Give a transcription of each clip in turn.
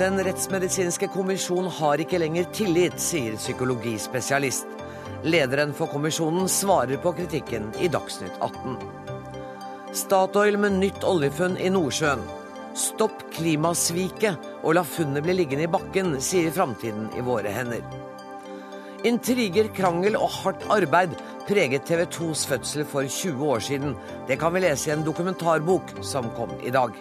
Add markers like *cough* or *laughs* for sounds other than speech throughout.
Den rettsmedisinske kommisjon har ikke lenger tillit, sier psykologispesialist. Lederen for kommisjonen svarer på kritikken i Dagsnytt 18. Statoil med nytt oljefunn i Nordsjøen. Stopp klimasviket og la funnet bli liggende i bakken, sier Framtiden i våre hender. Intriger, krangel og hardt arbeid preget TV 2s fødsel for 20 år siden. Det kan vi lese i en dokumentarbok som kom i dag.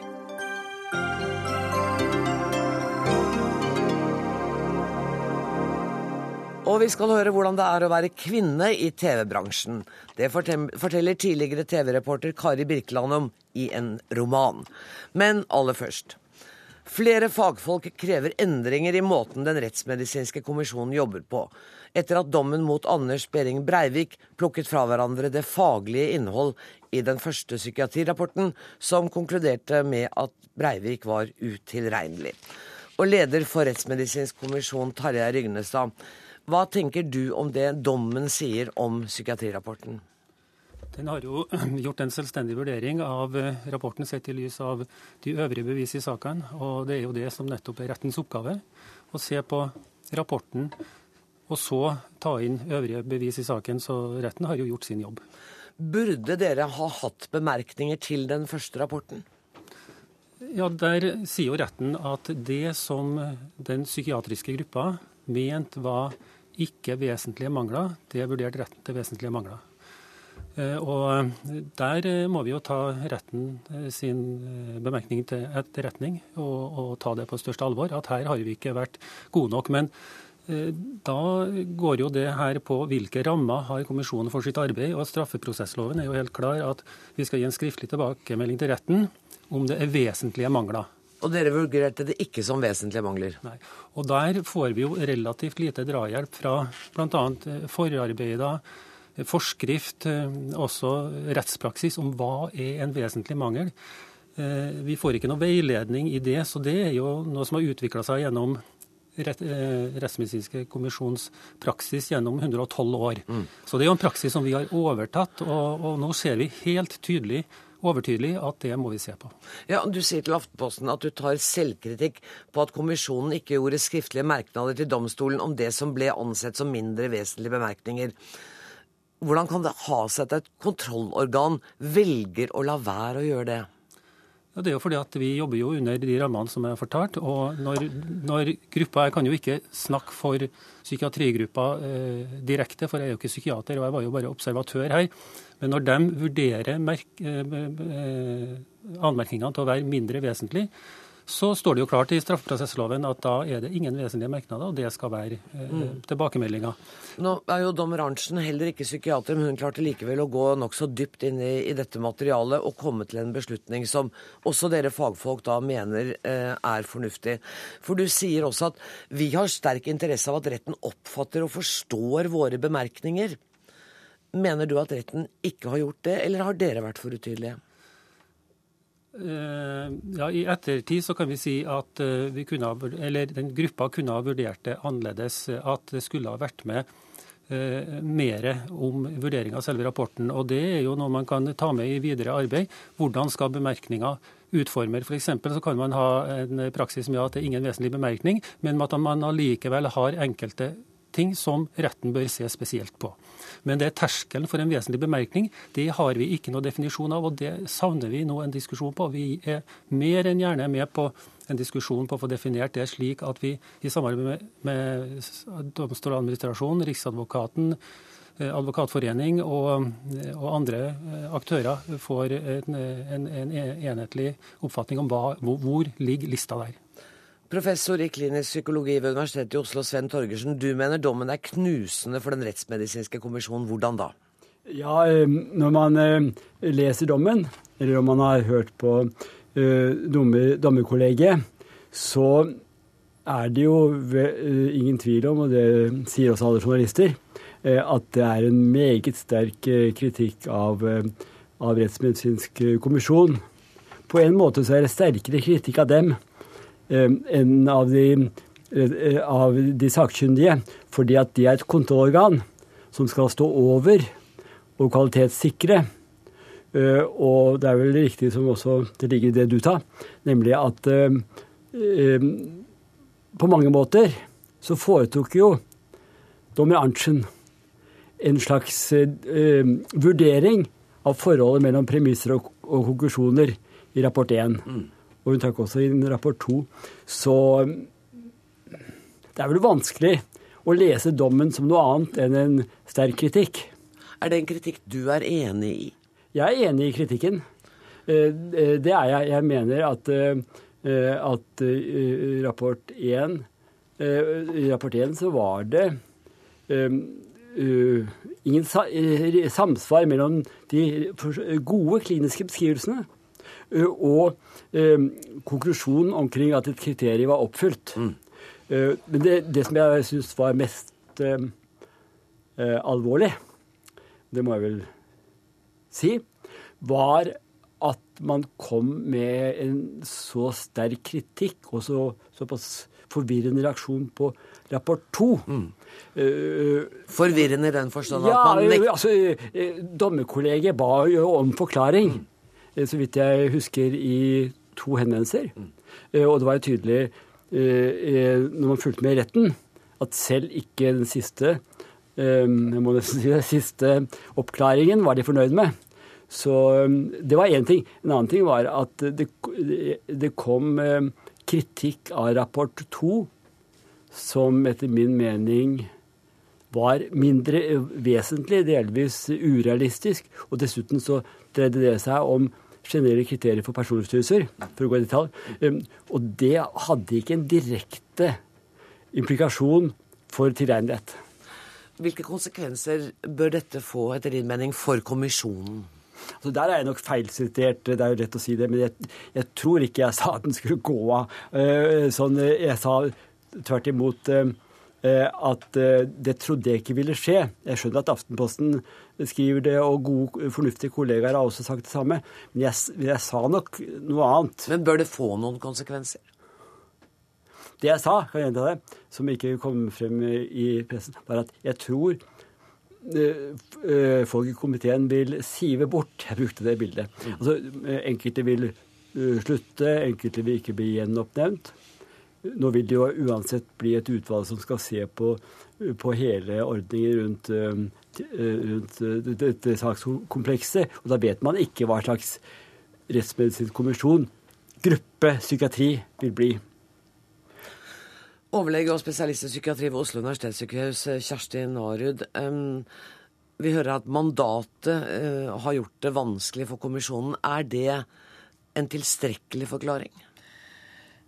Og vi skal høre hvordan det er å være kvinne i TV-bransjen. Det forteller tidligere TV-reporter Kari Birkeland om i en roman. Men aller først. Flere fagfolk krever endringer i måten Den rettsmedisinske kommisjonen jobber på, etter at dommen mot Anders Behring Breivik plukket fra hverandre det faglige innhold i den første psykiatrirapporten, som konkluderte med at Breivik var utilregnelig. Og leder for Rettsmedisinsk kommisjon, Tarjei Rygnestad, hva tenker du om det dommen sier om psykiatrirapporten? Den har jo *clears throat* gjort en selvstendig vurdering av eh, rapporten sett i lys av de øvrige bevis i saken. Og det er jo det som nettopp er rettens oppgave. Å se på rapporten og så ta inn øvrige bevis i saken. Så retten har jo gjort sin jobb. Burde dere ha hatt bemerkninger til den første rapporten? Ja, Der sier jo retten at det som den psykiatriske gruppa ment var ikke vesentlige mangler. Det vurderte retten til vesentlige mangler. Eh, og Der eh, må vi jo ta retten eh, sin bemerkning til etterretning og, og ta det på største alvor. At her har vi ikke vært gode nok. Men da går jo det her på hvilke rammer har kommisjonen for sitt arbeid. og Straffeprosessloven er jo helt klar at vi skal gi en skriftlig tilbakemelding til retten om det er vesentlige mangler. Og dere vurderte det ikke som vesentlige mangler? Nei. Og der får vi jo relativt lite drahjelp fra bl.a. Eh, forarbeider, eh, forskrift, eh, også rettspraksis om hva er en vesentlig mangel. Vi får ikke noe veiledning i det, så det er jo noe som har utvikla seg gjennom Rettsmedisinske kommisjons praksis gjennom 112 år. Mm. Så det er jo en praksis som vi har overtatt, og, og nå ser vi helt tydelig overtydelig at det må vi se på. Ja, Du sier til Aftenposten at du tar selvkritikk på at kommisjonen ikke gjorde skriftlige merknader til domstolen om det som ble ansett som mindre vesentlige bemerkninger. Hvordan kan det ha seg at et kontrollorgan velger å la være å gjøre det? Ja, det er jo fordi at Vi jobber jo under de rammene som er fortalt. og når, når gruppa, Jeg kan jo ikke snakke for psykiatrigruppa eh, direkte, for jeg er jo ikke psykiater og jeg var jo bare observatør her. Men når de vurderer merk, eh, eh, anmerkningene til å være mindre vesentlig, så står det jo klart i straffeprosessloven at da er det ingen vesentlige merknader, og det skal være eh, mm. tilbakemeldinga. Nå er jo dommer Arntzen heller ikke psykiater, men hun klarte likevel å gå nokså dypt inn i, i, dette materialet og komme til en beslutning som også dere fagfolk da mener eh, er fornuftig. For du sier også at vi har sterk interesse av at retten oppfatter og forstår våre bemerkninger. Mener du at retten ikke har gjort det, eller har dere vært for utydelige? Eh, ja, I ettertid så kan vi si at eh, vi kunne, den gruppa kunne ha vurdert det annerledes. At det skulle ha vært med eh, mer om vurdering av selve rapporten. og Det er jo noe man kan ta med i videre arbeid. Hvordan skal bemerkninga utformer. For så kan man ha en praksis med at det er ingen vesentlig bemerkning, men at man allikevel har enkelte ting som retten bør se spesielt på. Men det er terskelen for en vesentlig bemerkning. Det har vi ikke noe definisjon av, og det savner vi nå en diskusjon på. Vi er mer enn gjerne med på en diskusjon på å få definert det slik at vi i samarbeid med, med Domstoladministrasjonen, Riksadvokaten, eh, Advokatforening og, og, andre eh, aktører får en, en, en enhetlig oppfatning om hva, hvor, ligger lista der. Professor i klinisk psykologi ved Universitetet i Oslo, Sven Torgersen. Du mener dommen er knusende for Den rettsmedisinske kommisjonen. Hvordan da? Ja, eh, Når man eh, leser dommen, eller om man har hørt på eh, dommer, dommerkollegiet, så er det jo ingen tvil om, og det sier også alle journalister, at det er en meget sterk kritikk av, av Rettsmedisinsk kommisjon. På en måte så er det sterkere kritikk av dem en av de, eh, av de sakkyndige, fordi at de er et kontrollorgan som skal stå over og kvalitetssikre Uh, og det er vel riktig som også det ligger i det du tar, nemlig at på mange måter så foretok jo dommer Arntzen en slags vurdering av forholdet mellom premisser og konklusjoner i rapport 1. Mm. Og hun trakk også inn rapport 2. Så det er vel vanskelig å lese dommen som noe annet enn en sterk kritikk. Er det en kritikk du er enig i? Jeg er enig i kritikken. Eh, eh, det er jeg. Jeg mener at, eh, at rapport 1 I rapport 1 så var det ingen samsvar mellom de gode kliniske beskrivelsene og konklusjonen omkring at et kriterium var oppfylt. Mm. Men det, det, som jeg syns var mest alvorlig, det må jeg vel si, var at man kom med en så sterk kritikk og så, såpass forvirrende reaksjon på rapport to. Mm. Uh, forvirrende i den forstand ja, at man nekter altså, Dommerkollegiet ba jo om forklaring, mm. Så vidt jeg husker, i to henvendelser. Uh, og det var jo tydelig når man fulgte med i retten, at selv ikke den siste jeg må nesten *laughs* si det, siste oppklaringen var de fornøyd med. Så det var én ting. En annen ting var at det, det kom kritikk av rapport to som etter min mening var mindre vesentlig, delvis urealistisk. Og dessuten så dreide det seg om generelle kriterier for personlighetsstyrelser, for å gå i detalj. Og det hadde ikke en direkte implikasjon for tilregnelighet. Hvilke konsekvenser bør dette få, etter din mening, for kommisjonen? Altså Der er jeg nok feilsitert, det er jo lett å si det. Men jeg, jeg tror ikke jeg sa at den skulle gå av. Uh, sånn, jeg sa tvert imot uh, at uh, det trodde jeg ikke ville skje. Jeg skjønner at Aftenposten skriver det, og gode, fornuftige kollegaer har også sagt det samme. Men jeg, jeg sa nok noe annet. Men bør det få noen konsekvenser? Det jeg sa, kan jeg gjenta det, som ikke kom frem i pressen, var at jeg tror eh, eh, folk i komiteen vil sive bort. Jeg brukte det bildet. Mm. Altså, eh, enkelte vil slutte, enkelte vil ikke bli gjenoppnevnt. Nå vil det jo uansett bli et utvalg som skal se på, på hele ordningen rundt, rundt dette sakskomplekset. Og da vet man ikke hva slags rettsmedisinsk kommisjon gruppe psykiatri vil bli. Overlege og spesialist i psykiatri ved Oslo universitetssykehus, eh, Kjersti Narud. Vi hører at mandatet eh, har gjort det vanskelig for kommisjonen. Er det en tilstrekkelig forklaring?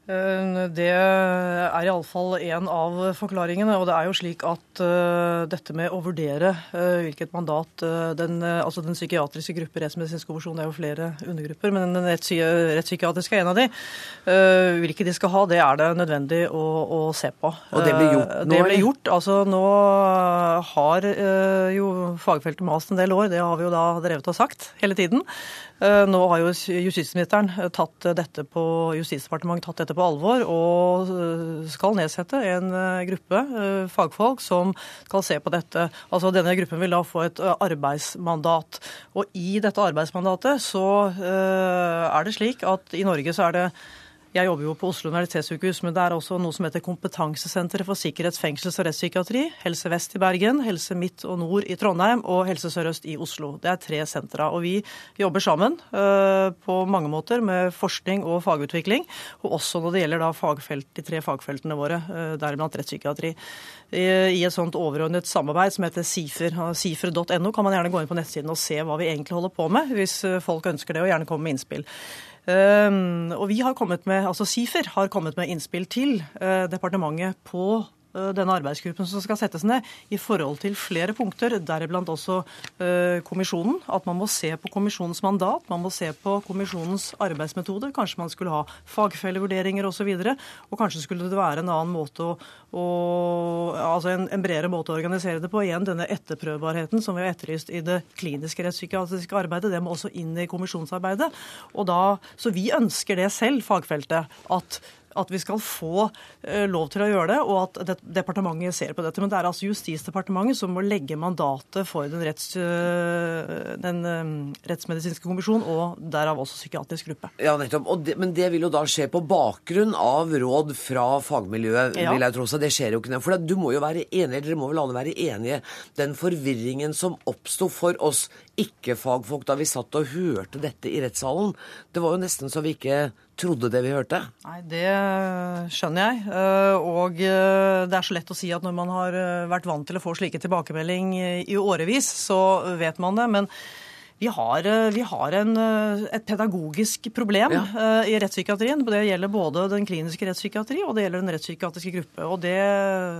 Eh, det er iallfall en av forklaringene. Og det er jo slik at uh, dette med å vurdere uh, hvilket mandat den, altså den psykiatriske gruppe rettsmedisinsk kommisjon, det er jo flere undergrupper, men den rettspsykiatriske er en av de, hvilke de skal ha, det er det nødvendig å, å se på. Og det blir gjort nå? Det blir gjort. Altså nå har jo fagfeltet mast en del år, det har vi jo da drevet og sagt hele tiden. Nå har jo justisministeren tatt dette på Justisdepartementet tatt dette på alvor og skal nedsette en gruppe fagfolk som skal se på dette. Altså Denne gruppen vil da få et arbeidsmandat. Og i dette arbeidsmandatet så er det slik at i Norge så er det jeg jobber jo på Oslo universitetssykehus, men det er også noe som heter Kompetansesenteret for sikkerhets-, fengsels- og rettspsykiatri. Helse Vest i Bergen, Helse Midt og Nord i Trondheim og Helse Sør-Øst i Oslo. Det er tre sentra. Og vi jobber sammen uh, på mange måter med forskning og fagutvikling. Og også når det gjelder da fagfelt, de tre fagfeltene våre, uh, deriblant rettspsykiatri. I, I et sånt overordnet samarbeid som heter SIFER. SIFER.no kan man gjerne gå inn på nettsiden og se hva vi egentlig holder på med, hvis uh, folk ønsker det, og gjerne komme med innspill. Um, og vi har kommet med, altså SIFER har kommet med innspill til uh, departementet på Eh, denne arbeidsgruppen som skal settes ned, i forhold til flere punkter, deriblant også uh, kommisjonen. At man må se på kommisjonens mandat, man må se på kommisjonens arbeidsmetoder. Kanskje man skulle ha fagfellevurderinger osv. Og, så og kanskje skulle det være en annen måte å, å altså en, en, bredere måte å organisere det på. Igjen denne etterprøvbarheten som vi har etterlyst i det kliniske rettspsykiatriske arbeidet. Det må også inn i kommisjonsarbeidet. Og da, så vi ønsker det selv, fagfeltet, at at vi skal få eh, lov til å gjøre det, og at departementet ser på dette. Men det er altså Justisdepartementet som må legge mandatet for den, retts, øh, den øh, rettsmedisinske kommisjon, og derav også psykiatrisk gruppe. Ja, nettopp. Det, men det vil jo da skje på bakgrunn av råd fra fagmiljøet, Ja. vil jeg tro. Så det skjer jo ikke. For du må jo være enig, eller dere må vel alle være enige, den forvirringen som oppsto for oss ikke-fagfolk da vi satt og hørte dette i rettssalen, det var jo nesten så vi ikke trodde det vi hørte. Nei, det skjønner jeg. Eh, Og eh, det er så lett å si at når man har eh, vært vant til å få slike tilbakemelding i- årevis, så vet man det. Men vi har, vi har en, et pedagogisk problem Ja. i rettspsykiatrien. Det gjelder både den kliniske rettspsykiatri og det gjelder den rettspsykiatriske gruppe. Og det,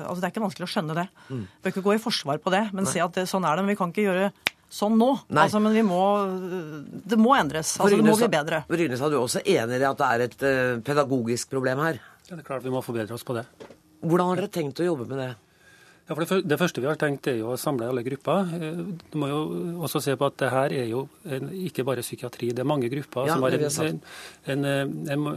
altså det er ikke vanskelig å skjønne det. Mm. Vi bør ikke gå i forsvar på det, men se at det, sånn er det. Men vi kan ikke gjøre sånn nå. Nei. Altså, men vi må, det må endres. Altså, det må bli bedre. Rynes, er du også enig i at det er et eh, pedagogisk problem her? Ja, det er klart Vi må forbedre oss på det. Hvordan har dere tenkt å jobbe med det? Ja, for det, det første vi har tenkt er jo å samle alle grupper. Eh, Du må jo også se på at det her er jo en, ikke bare psykiatri. Det er mange grupper Ja, som har en, har en, en, en,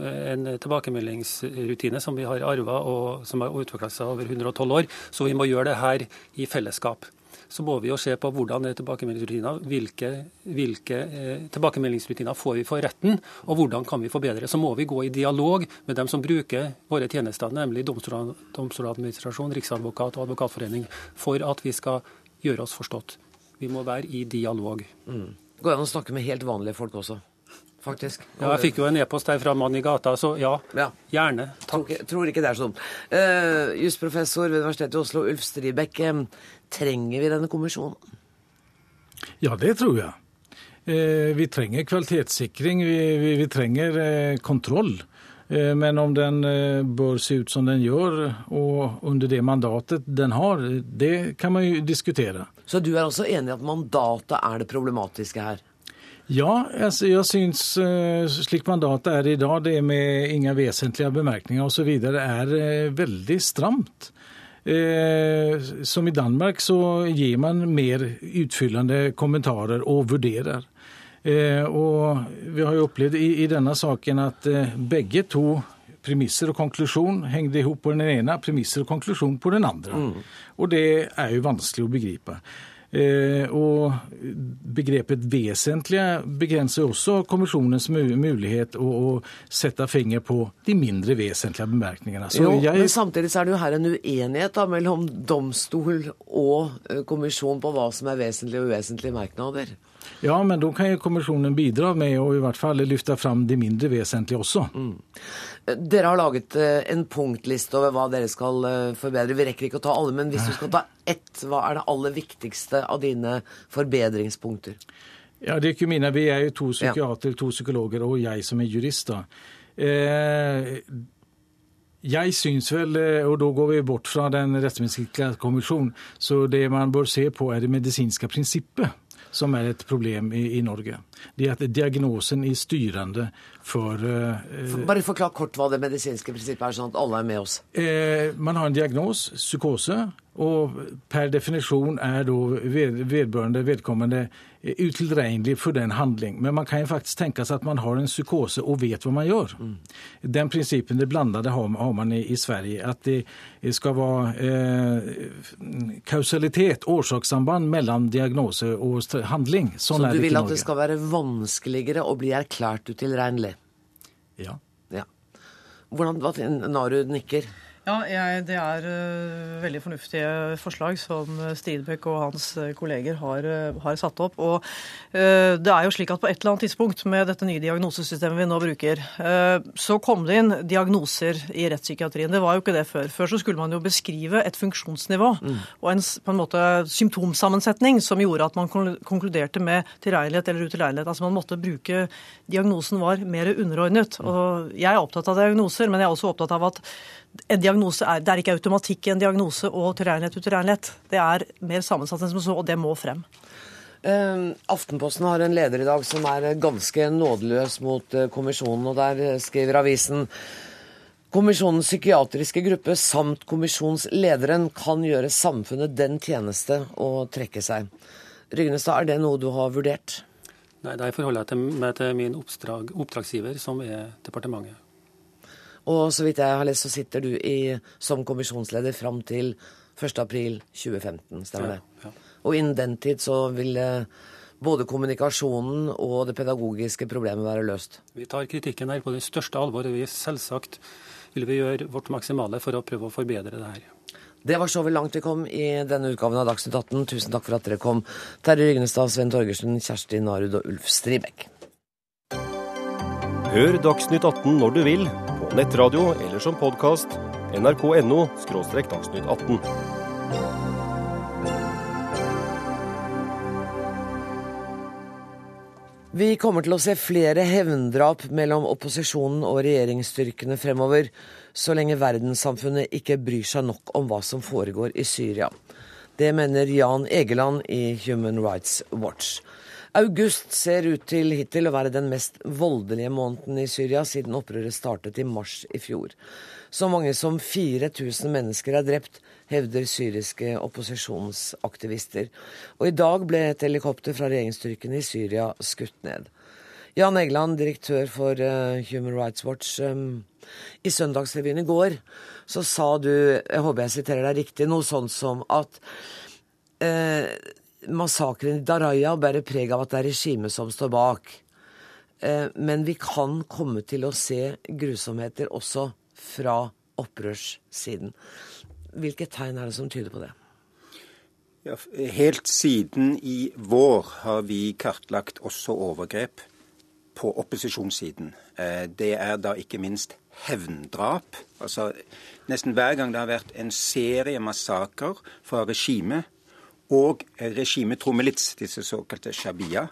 en tilbakemeldingsrutine som vi har arva og som har utvikla seg over 112 år. Så vi må gjøre det her i fellesskap. Så må vi jo se på hvordan er tilbakemeldingsrutiner, hvilke, hvilke eh, tilbakemeldingsrutiner får vi for retten, og hvordan kan vi forbedre. Så må vi gå i dialog med dem som bruker våre tjenester, nemlig Domstoladministrasjonen, domstoladministrasjon, riksadvokat og advokatforening, for at vi skal gjøre oss forstått. Vi må være i dialog. Går det an å snakke med helt vanlige folk også? Faktisk. Ja, jeg fikk jo en e-post her fra en mann i gata, så ja, Ja. gjerne. Tror tror ikke det er sånn. Uh, Jusprofessor ved Universitetet i Oslo, Ulf Stribekk. Trenger vi denne kommisjonen? Ja, det tror jeg. Eh, vi trenger kvalitetssikring, vi, vi, vi trenger eh, kontroll. Eh, men om den bør se ut som den gjør, og under det mandatet den har, det kan man jo diskutere. Så du er også enig i at mandatet er det problematiske her? Ja, altså, jeg syns slik mandatet er i dag, det med ingen vesentlige bemerkninger osv., er veldig stramt. Eh, som i Danmark så gir man mer utfyllende kommentarer og vurderer. Eh, og vi har jo opplevd i, i denne saken at eh, begge to premisser og konklusjon hengte ihop på den ene, premisser og konklusjon på den andre. Og det er jo vanskelig å begripe. Eh, og begrepet vesentlige begrenser også kommisjonens mulighet å, å sette finger på de mindre vesentlige bemerkningene. Så jo, jeg, Men samtidig så er det jo her en uenighet da, mellom domstol og eh, kommisjon på hva som er vesentlige og uvesentlige merknader. Ja, men da kan jo kommisjonen bidra med å i hvert fall løfte fram de mindre vesentlige også. Mm. Dere har laget eh, en punktliste over hva dere skal eh, forbedre. Vi rekker ikke å ta alle, men hvis du skal ta ett, hva er det aller viktigste av dine forbedringspunkter? Ja, det er ikke mine. Vi er jo to psykiatere, to psykologer og jeg som er jurist. da. Eh, jeg syns vel, eh, og da går vi bort fra den rettsmedisinske kommisjonen, så det man bør se på er det medisinske prinsippet som er et problem i, i Norge. Det er at diagnosen er styrende for eh, Bare forklar kort hva det medisinske prinsippet er, sånn at alle er med oss. Eh, man har en diagnos, psykose, og per definisjon er da vedbørende vedkommende eh, utilregnelig for den handling. Men man kan jo faktisk tenke seg at man har en psykose og vet hva man gjør. Den prinsippen det blandede har, man i, i Sverige. At det skal være eh, kausalitet, årsakssamband mellom diagnose og handling. Sånn Så du vil at det skal være vanskeligere å bli erklært utilregnelig? Ja. Ja. Hvordan, hva, Naru nikker. Ja, jeg, Det er uh, veldig fornuftige forslag som Stridbekk og hans uh, kolleger har, uh, har satt opp. Og uh, det er jo slik at På et eller annet tidspunkt med dette nye diagnosesystemet vi nå bruker, så kom det inn diagnoser i rettspsykiatrien. Det var jo ikke det før. Før så skulle man jo beskrive et funksjonsnivå og en på en måte symptomsammensetning som gjorde at man konkluderte med tilregnelighet eller utilregnelighet. Altså man måtte bruke Diagnosen var mer underordnet. Og jeg er opptatt av diagnoser, men jeg er også opptatt av at en diagnose er, Det er ikke automatikk i en diagnose og tilregnelighet utilregnelighet. Det er mer sammensatt enn som så, og det må frem. Eh, Aftenposten har en leder i dag som er ganske nådeløs mot eh, kommisjonen, og der skriver avisen Kommisjonens psykiatriske gruppe samt kommisjonslederen kan gjøre samfunnet den tjeneste å trekke seg. Rygnestad, er det noe du har vurdert? Nei, Der forholder jeg meg til min oppdrag, oppdragsgiver, som er departementet. Og så vidt jeg har lest, så sitter du i, som kommisjonsleder fram til 1.4.2015, stemmer det? Ja, ja. Og innen den tid så vil eh, både kommunikasjonen og det pedagogiske problemet være løst? Vi tar kritikken her på det største alvor. vi Selvsagt vil vi gjøre vårt maksimale for å prøve å forbedre det her. Det var så vel langt vi kom i denne utgaven av Dagsnytt 18. Tusen takk for at dere kom. Terje Rygnestad, Svein Torgersen, Kjersti Narud og Ulf Stribekk. Hør Dagsnytt 18 når du vil, nettradio eller som podkast. nrk.no – dagsnytt 18. Vi kommer til å se flere hevndrap mellom opposisjonen og regjeringsstyrkene fremover, så lenge verdenssamfunnet ikke bryr seg nok om hva som foregår i Syria. Det mener Jan Egeland i Human Rights Watch. August ser ut til hittil å være den mest voldelige måneden i Syria siden opprøret startet i mars i fjor. Så mange som 4000 mennesker er drept, hevder syriske opposisjonsaktivister. Og i dag ble et helikopter fra regjeringsstyrkene i Syria skutt ned. Jan Egeland, direktør for uh, Human Rights Watch. Um, I Søndagsrevyen i går så sa du, jeg håper jeg siterer deg riktig, noe sånt som at uh, massakren i Daraya bærer preg av at det er regimet som står bak. Uh, men vi kan komme til å se grusomheter også fra opprørssiden. Hvilke tegn er det som tyder på det? Ja, helt siden i vår har vi kartlagt også overgrep på opposisjonssiden. Eh, det er da ikke minst hevndrap. Altså, nesten hver gang det har vært en serie massakrer fra regimet og regimetromelits, disse såkalte Shabia,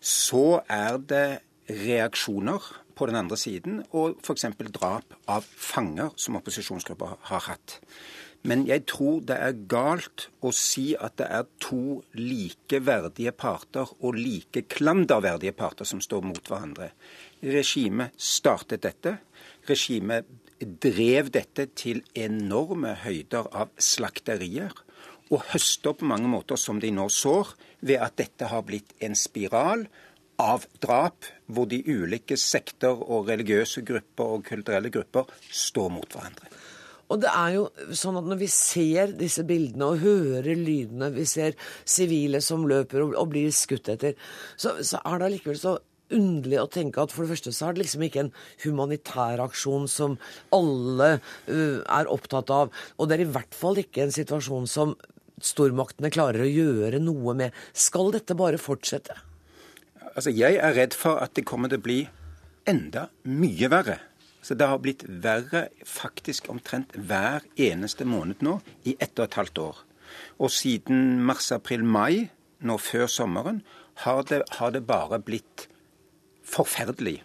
så er det reaksjoner på den andre siden, og f.eks. drap av fanger som opposisjonsgrupper har hatt. Men jeg tror det er galt å si at det er to likeverdige parter og like klanderverdige parter som står mot hverandre. Regimet startet dette. Regimet drev dette til enorme høyder av slakterier. Og høster på mange måter, som de nå sår, ved at dette har blitt en spiral av drap, hvor de ulike sekter og religiøse grupper og kulturelle grupper står mot hverandre. Og det er jo sånn at når vi ser disse bildene og hører lydene, vi ser sivile som løper og, blir skutt etter, så, så er det allikevel så underlig å tenke at for det første så er det liksom ikke en humanitær aksjon som alle uh, er opptatt av. Og det er i hvert fall ikke en situasjon som stormaktene klarer å gjøre noe med. Skal dette bare fortsette? Altså, Jeg er redd for at det kommer til å bli enda mye verre. Så det har blitt verre faktisk omtrent hver eneste måned nå i ett og et halvt år. Og siden mars, april, mai, nå før sommeren, har det, har det bare blitt forferdelig.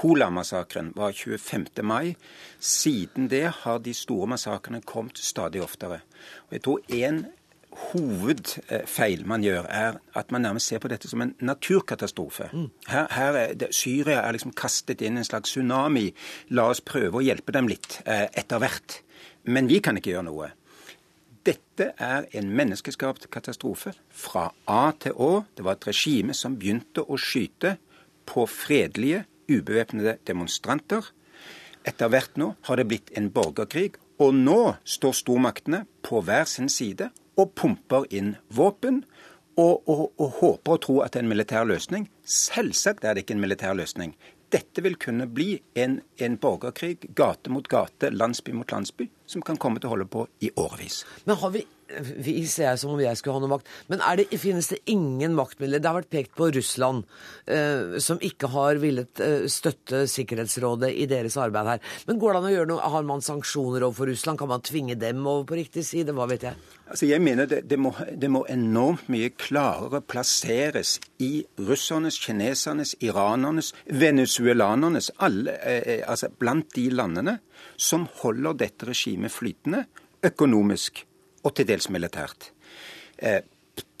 Hola-massakren var 25. mai. Siden det har de store massakrene kommet stadig oftere. Og jeg tror en hovedfeil man gjør, er at man nærmest ser på dette som en naturkatastrofe. Her, her er det, Syria er liksom kastet inn en slags tsunami. La oss prøve å hjelpe dem litt eh, etter hvert. Men vi kan ikke gjøre noe. Dette er en menneskeskapt katastrofe fra A til Å. Det var et regime som begynte å skyte på fredelige, ubevæpnede demonstranter. Etter hvert nå har det blitt en borgerkrig, og nå står stormaktene på hver sin side og pumper inn våpen. Og, og, og, håper og tror at det er en militær løsning. Selvsagt er det ikke en militær løsning. Dette vil kunne bli en, en borgerkrig, gate mot gate, landsby mot landsby, som kan komme til å holde på i årevis. Men har vi vi ser jeg som om jeg skulle ha noe makt. Men det, finnes det ingen maktmidler? Det har vært pekt på Russland, eh, som ikke har villet eh, støtte Sikkerhetsrådet i deres arbeid her. Men går det an å gjøre noe? Har man sanksjoner overfor Russland? Kan man tvinge dem over på riktig side? Hva vet jeg? Altså jeg mener det, det, må, det må enormt mye klarere plasseres i russernes, kinesernes, iranernes, venezuelanernes, alle, eh, eh altså blant de landene som holder dette regimet flytende økonomisk og til dels militært. Eh,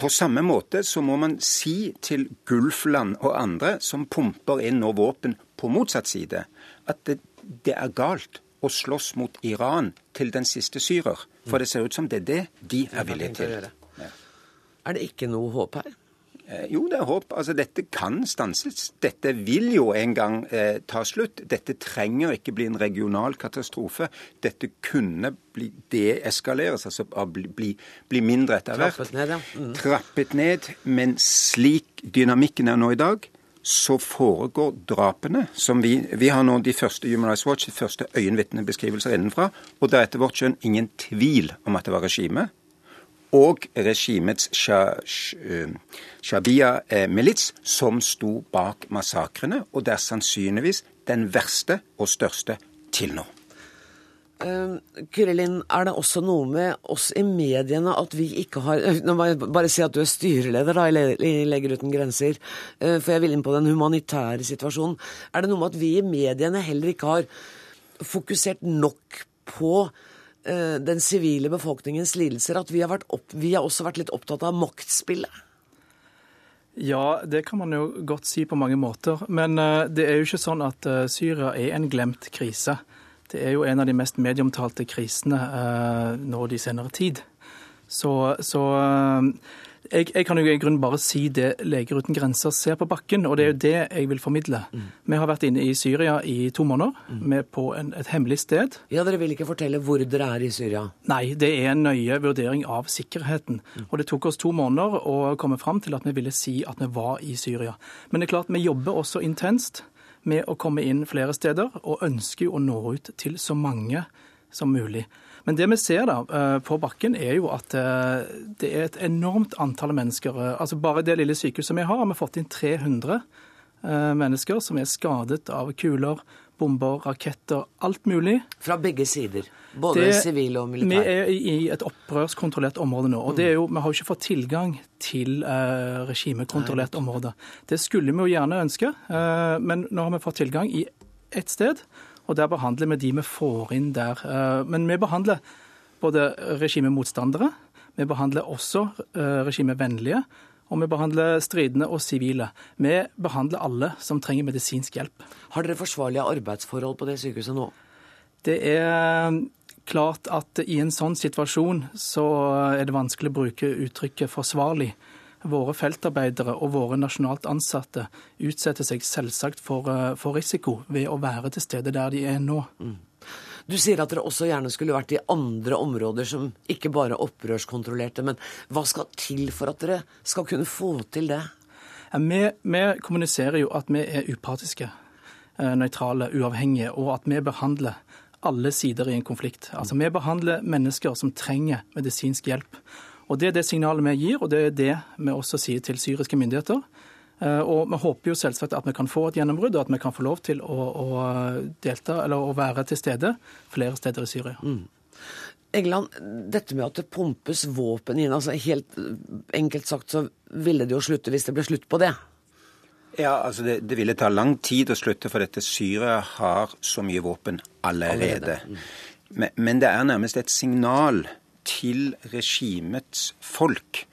på samme måte så må man si til Gulfland og andre som pumper inn nå våpen på motsatt side, at det, det er galt å slåss mot Iran til den siste syrer. For det ser ut som det er det de er villige til. Er det ikke noe håp her? Eh, jo, det er håp. Altså, Dette kan stanses. Dette vil jo en gang eh, ta slutt. Dette trenger ikke bli en regional katastrofe. Dette kunne bli deeskaleres, altså bli, bli, bli mindre etter hvert. Trappet ned, ja. Mm. Trappet ned. Men slik dynamikken er nå i dag, så foregår drapene som vi Vi har nå de første Human Rights Watch, de første øyenvitnebeskrivelser innenfra. Og det er etter vårt skjønn ingen tvil om at det var regimet. Og regimets Shabia-milits som sto bak massakrene. Og det er sannsynligvis den verste og største til nå. Kurelin, er det også noe med oss i mediene at vi ikke har *laughs* Nå må jeg bare si at du er styreleder da, i Leger uten grenser, uh, for jeg vil inn på den humanitære situasjonen. Er det noe med at vi i mediene heller ikke har fokusert nok på den sivile befolkningens lidelser? At vi har, opp, vi har også vært litt opptatt av maktspillet? Ja, det kan man jo godt si på mange måter. Men det er jo ikke sånn at Syria er en glemt krise. Det er jo en av de mest medieomtalte krisene eh, nå de senere tid. Så, så eh, jeg, jeg, kan jo i grunnen bare si det Leger uten grenser ser på bakken, og det er jo det jeg vil formidle. Mm. Vi har vært inne i Syria i to måneder, mm. med på en, et hemmelig sted. Ja, Dere vil ikke fortelle hvor dere er i Syria? Nei, det er en nøye vurdering av sikkerheten. Mm. Og det tok oss to måneder å komme fram til at vi ville si at vi var i Syria. Men det er klart, vi jobber også intenst med å komme inn flere steder, og ønsker jo å nå ut til så mange som mulig. Men det vi ser da eh, på bakken, er jo at eh, det er et enormt antall mennesker. Eh, altså Bare det lille sykehuset vi har, har vi fått inn 300 mennesker som er skadet av kuler, bomber, raketter, alt mulig. Fra begge sider? Både sivile og militære? Vi er i et opprørskontrollert område nå. og det er jo, Vi har jo ikke fått tilgang til eh, regimekontrollert område. Det skulle vi jo gjerne ønske, eh, men nå har vi fått tilgang i ett sted. Og der behandler vi de vi får inn der. Eh, men vi behandler både regimemotstandere, vi behandler også eh, regimevennlige og vi behandler stridende og sivile. Vi behandler alle som trenger medisinsk hjelp. Har dere forsvarlige arbeidsforhold på det sykehuset nå? Det er klart at i en sånn situasjon så er det vanskelig å bruke uttrykket 'forsvarlig'. Våre feltarbeidere og våre nasjonalt ansatte utsetter seg selvsagt for, for risiko ved å være til stede der de er nå. Mm. Du sier at dere også gjerne skulle vært i andre områder som ikke bare opprørskontrollerte. Men hva skal til for at dere skal kunne få til det? Vi, vi kommuniserer jo at vi er upartiske, eh, nøytrale, uavhengige, og at vi behandler alle sider i en konflikt. Altså Vi behandler mennesker som trenger medisinsk hjelp. Og Det er det signalet vi gir, og det er det vi også sier til syriske myndigheter. Eh, og Vi håper jo selvsagt at vi kan få et gjennombrudd, og at vi kan få lov til å, å delta eller å være til stede flere steder i Syria. Mm. England, dette med at det pumpes våpen inn, altså helt enkelt sagt så ville det jo slutte hvis det ble slutt på det? Ja, altså det, det ville ta lang tid å slutte, for dette Syria har så mye våpen allerede. allerede. Mm. Men, men det er nærmest et signal til regimets folk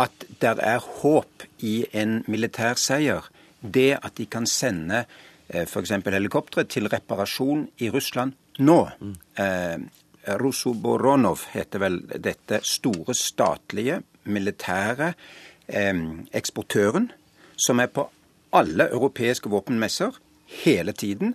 at det er håp i en militær seier. Det at de kan sende eh, f.eks. helikoptre til reparasjon i Russland nå. Mm. Eh, Rosoboronov heter vel dette store statlige militære eh, eksportøren, som er på alle europeiske våpenmesser hele tiden.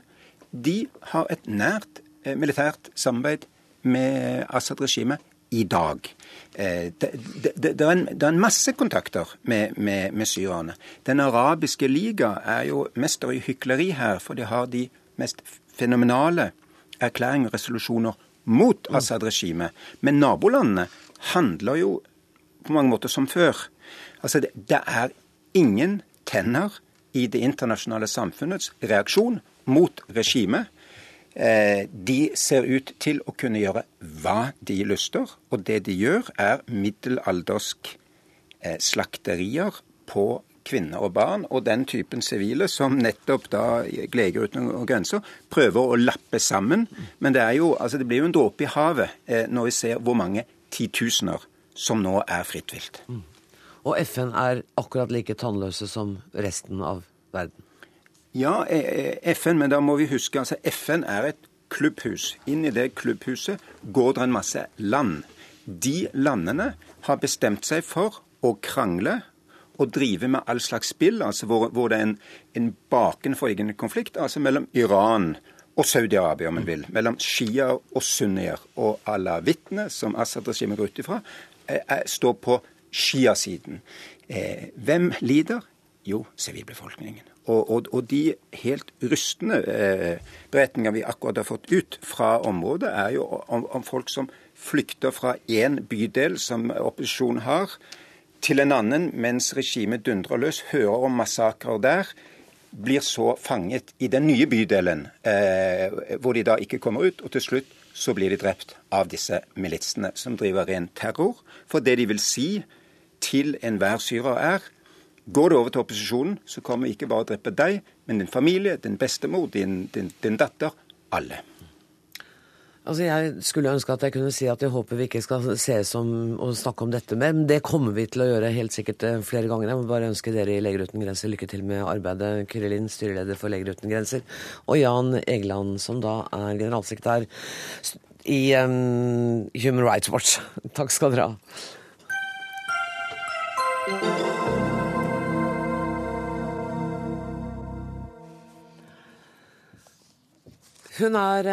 De har et nært eh, militært samarbeid med Assad-regimet i dag. Eh, det, det, det, er en, det, er en, masse kontakter med, med, med syrerne. Den arabiske liga er jo mester i hykleri her, for de har de mest fenomenale erklæringer og resolusjoner mot mm. Assad-regimet. Men nabolandene handler jo på mange måter som før. Altså, det, er ingen tenner i det internasjonale samfunnets reaksjon mot regimet. Eh, de ser ut til å kunne gjøre hva de lyster, og det de gjør, er middelaldersk eh, slakterier på kvinner og barn, og den typen sivile som nettopp da gleger uten grenser prøver å lappe sammen. Men det, jo, altså det blir jo en dråpe i havet eh, når vi ser hvor mange titusener som nå er fritt vilt. Mm. Og FN er akkurat like tannløse som resten av verden? Ja, eh, eh, FN, men da må vi huske altså FN er et klubbhus. Inn i det klubbhuset går det en masse land. De landene har bestemt seg for å krangle og drive med all slags spill, altså hvor, hvor det er en, en bakenforliggende konflikt altså mellom Iran og Saudi-Arabia, om en vil. Mellom shia og sunnier. Og alawittene, som Assad-regimet går ut ifra, eh, står på shia-siden. Eh, hvem lider? Jo, sivilbefolkningen. Og, og, og, de helt rystende eh, beretninger vi akkurat har fått ut fra området, er jo om, om folk som flykter fra én bydel som opposisjonen har, til en annen, mens regimet dundrer løs, hører om massakrer der, blir så fanget i den nye bydelen, eh, hvor de da ikke kommer ut. Og til slutt så blir de drept av disse militsene, som driver ren terror. For det de vil si til enhver syrer er Går det over til opposisjonen, så kommer vi ikke bare å drepe deg, men din familie, din bestemor, din, din, din datter. Alle. Altså, Jeg skulle ønske at jeg kunne si at jeg håper vi ikke skal ses om og snakke om dette mer, men det kommer vi til å gjøre helt sikkert eh, flere ganger. Jeg må bare ønske dere i Leger uten grenser lykke til med arbeidet. Kyrre Lind, styreleder for Leger uten grenser, og Jan Egeland, som da er generalsekretær i um, Human Rights Watch. *laughs* Takk skal dere ha. Hun er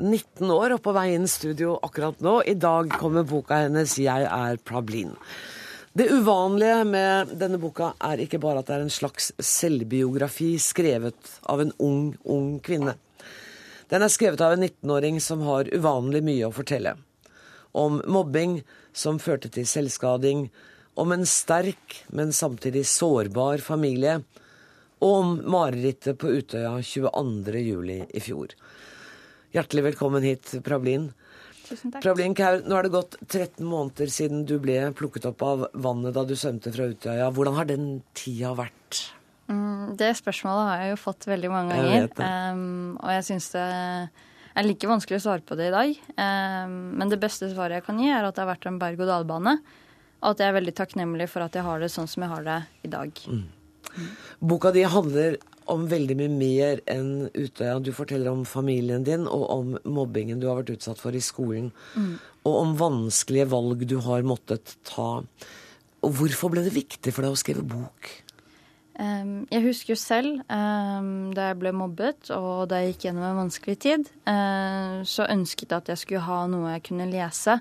19 eh, år og på vei inn studio akkurat nå. I dag kommer boka hennes 'Jeg er Prablin'. Det uvanlige med denne boka er ikke bare at det er en slags selvbiografi skrevet av en ung, ung kvinne. Den er skrevet av en 19-åring som har uvanlig mye å fortelle. Om mobbing som førte til selvskading, om en sterk, men samtidig sårbar familie, og om marerittet på Utøya 22.07. i fjor. Hjertelig velkommen hit, Prablin. Tusen takk. Prablin Kaur, nå er det gått 13 måneder siden du ble plukket opp av vannet da du svømte fra Utøya. Hvordan har den tida vært? Mm, det spørsmålet har jeg jo fått veldig mange Jeg ganger. det. Um, og jeg syns det er like vanskelig å svare på det i dag. Um, men det beste svaret jeg kan gi, er at det har vært en berg-og-dal-bane. Og at jeg er veldig takknemlig for at jeg har det sånn som jeg har det i dag. Boka di handler om veldig mye mer enn Utøya. Du forteller om familien din og om mobbingen du har vært utsatt for i skolen. Og om vanskelige valg du har måttet ta. Og hvorfor ble det viktig for deg å skrive bok? Um, jeg husker jo selv um, da jeg ble mobbet og da jeg gikk gjennom en vanskelig tid, uh, så ønsket jeg at jeg skulle ha noe jeg kunne lese.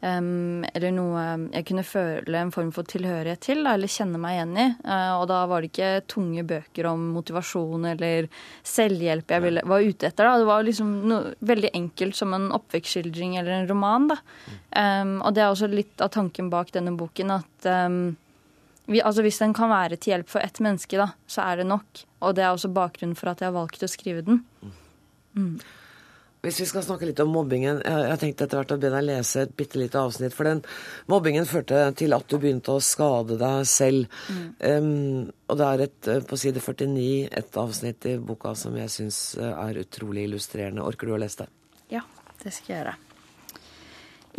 Um, eller noe jeg kunne føle en form for tilhørighet til, da, eller kjenne meg igjen i. Uh, og da var det ikke tunge bøker om motivasjon eller selvhjelp jeg ville, var ute etter. Da. Det var liksom noe veldig enkelt som en oppvekstskildring eller en roman. Da. Um, og det er også litt av tanken bak denne boken at um, vi, altså Hvis den kan være til hjelp for ett menneske, da, så er det nok. Og det er også bakgrunnen for at jeg har valgt å skrive den. Hvis vi skal snakke litt om mobbingen. Jeg har tenkt etter hvert å be deg lese et bitte lite avsnitt. For den mobbingen førte til at du begynte å skade deg selv. Um, og det er et, eh, på side 49 et avsnitt i boka som jeg syns er utrolig illustrerende. Orker du å lese det? Ja, det skal jeg gjøre.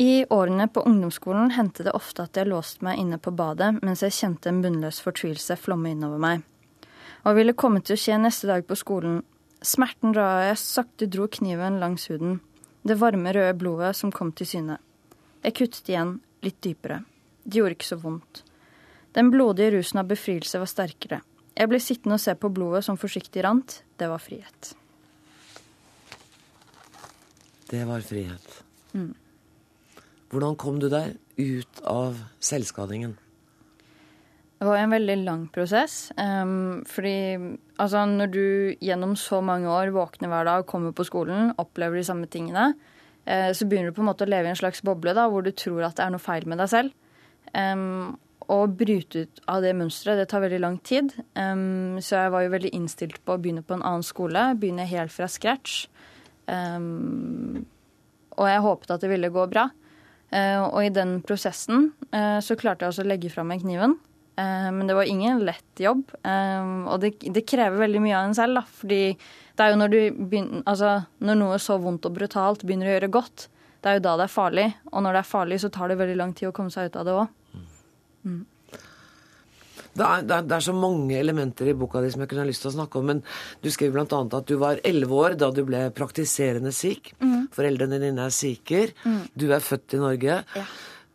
I årene på ungdomsskolen hendte det ofte at jeg låste meg inne på badet mens jeg kjente en bunnløs fortvilelse flomme innover meg. Hva ville komme til å skje neste dag på skolen? Smerten da jeg sakte dro kniven langs huden. Det varme, røde blodet som kom til syne. Jeg kuttet igjen, litt dypere. Det gjorde ikke så vondt. Den blodige rusen av befrielse var sterkere. Jeg ble sittende og se på blodet som forsiktig rant. Det var frihet. Det var frihet. Mm. Hvordan kom du deg ut av selvskadingen? Det var en veldig lang prosess. Um, fordi altså, når du gjennom så mange år våkner hver dag, kommer på skolen, opplever de samme tingene, uh, så begynner du på en måte å leve i en slags boble da, hvor du tror at det er noe feil med deg selv. Um, å bryte ut av det mønsteret, det tar veldig lang tid. Um, så jeg var jo veldig innstilt på å begynne på en annen skole, begynne helt fra scratch. Og jeg håpet at det ville gå bra. Uh, og i den prosessen uh, så klarte jeg også å legge fra meg kniven. Eh, men det var ingen lett jobb. og det, det, krever veldig mye av en selv. Da, fordi det er jo når, begynner, altså, når noe så vondt og brutalt begynner å gjøre godt, det er jo da det er farlig. Og når det er farlig, så tar det veldig lang tid å komme seg ut av det òg. Mm. Det er, det, er, det er, så mange elementer i boka di som jeg kunne ha lyst til å snakke om. Men du skriver bl.a. at du var elleve år da du ble praktiserende sikh. Mm. Foreldrene dine er sikher. Mm. Du er født i Norge. Ja.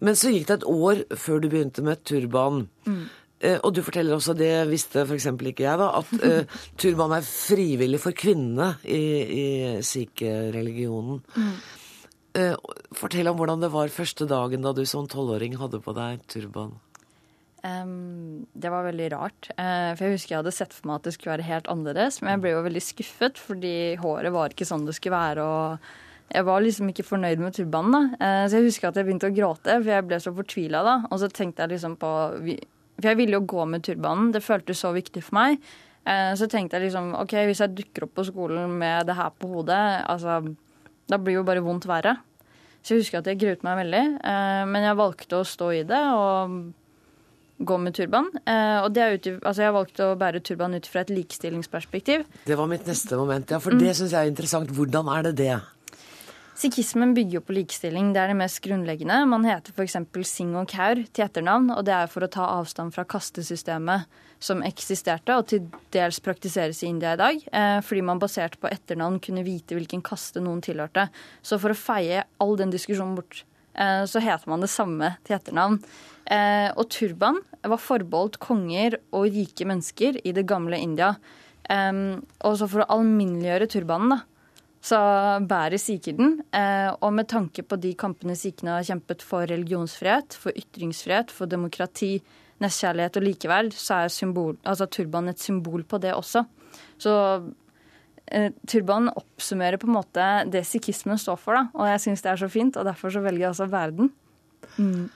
Men så gikk det et år før du begynte med turban. Mm. Eh, og du forteller også, det visste f.eks. ikke jeg, da, at eh, *laughs* turban er frivillig for kvinnene i, i sikh-religionen. Mm. Eh, fortell om hvordan det var første dagen da du som tolvåring hadde på deg turban. Um, det var veldig rart. Uh, for jeg husker jeg hadde sett for meg at det skulle være helt annerledes. Men jeg ble jo veldig skuffet, fordi håret var ikke sånn det skulle være. og jeg var liksom ikke fornøyd med turbanen. da. Uh, så jeg husker at jeg begynte å gråte, for jeg ble så fortvila da. Og så tenkte jeg liksom på For jeg ville jo gå med turbanen. Det føltes så viktig for meg. Uh, så tenkte jeg liksom OK, hvis jeg dukker opp på skolen med det her på hodet, altså Da blir jo bare vondt verre. Så jeg husker at jeg gruet meg veldig. Men jeg valgte å stå i det. og gå med turban. Eh, og det er ut, altså Jeg valgte å bære turban ut fra et likestillingsperspektiv. Det var mitt neste moment, ja. For mm. det syns jeg er interessant. Hvordan er det det? Sikhismen bygger jo på likestilling. Det er det mest grunnleggende. Man heter f.eks. Singh og Kaur til etternavn, og det er for å ta avstand fra kastesystemet som eksisterte, og til dels praktiseres i India i dag, eh, fordi man basert på etternavn kunne vite hvilken kaste noen tilhørte. Så for å feie all den diskusjonen bort, eh, så heter man det samme til etternavn. Eh, og turban var forbeholdt konger og rike mennesker i det gamle India. Og så for å alminneliggjøre turbanen, da, så bærer sikhiden. Eh, og med tanke på de kampene sikhene har kjempet for religionsfrihet, for ytringsfrihet, for demokrati, nestkjærlighet og likeverd, så er symbol, altså turban et symbol på det også. Så eh, turbanen oppsummerer på en måte det sikhismen står for, da. Og jeg syns det er så fint, og derfor så velger jeg også å bære. Mm.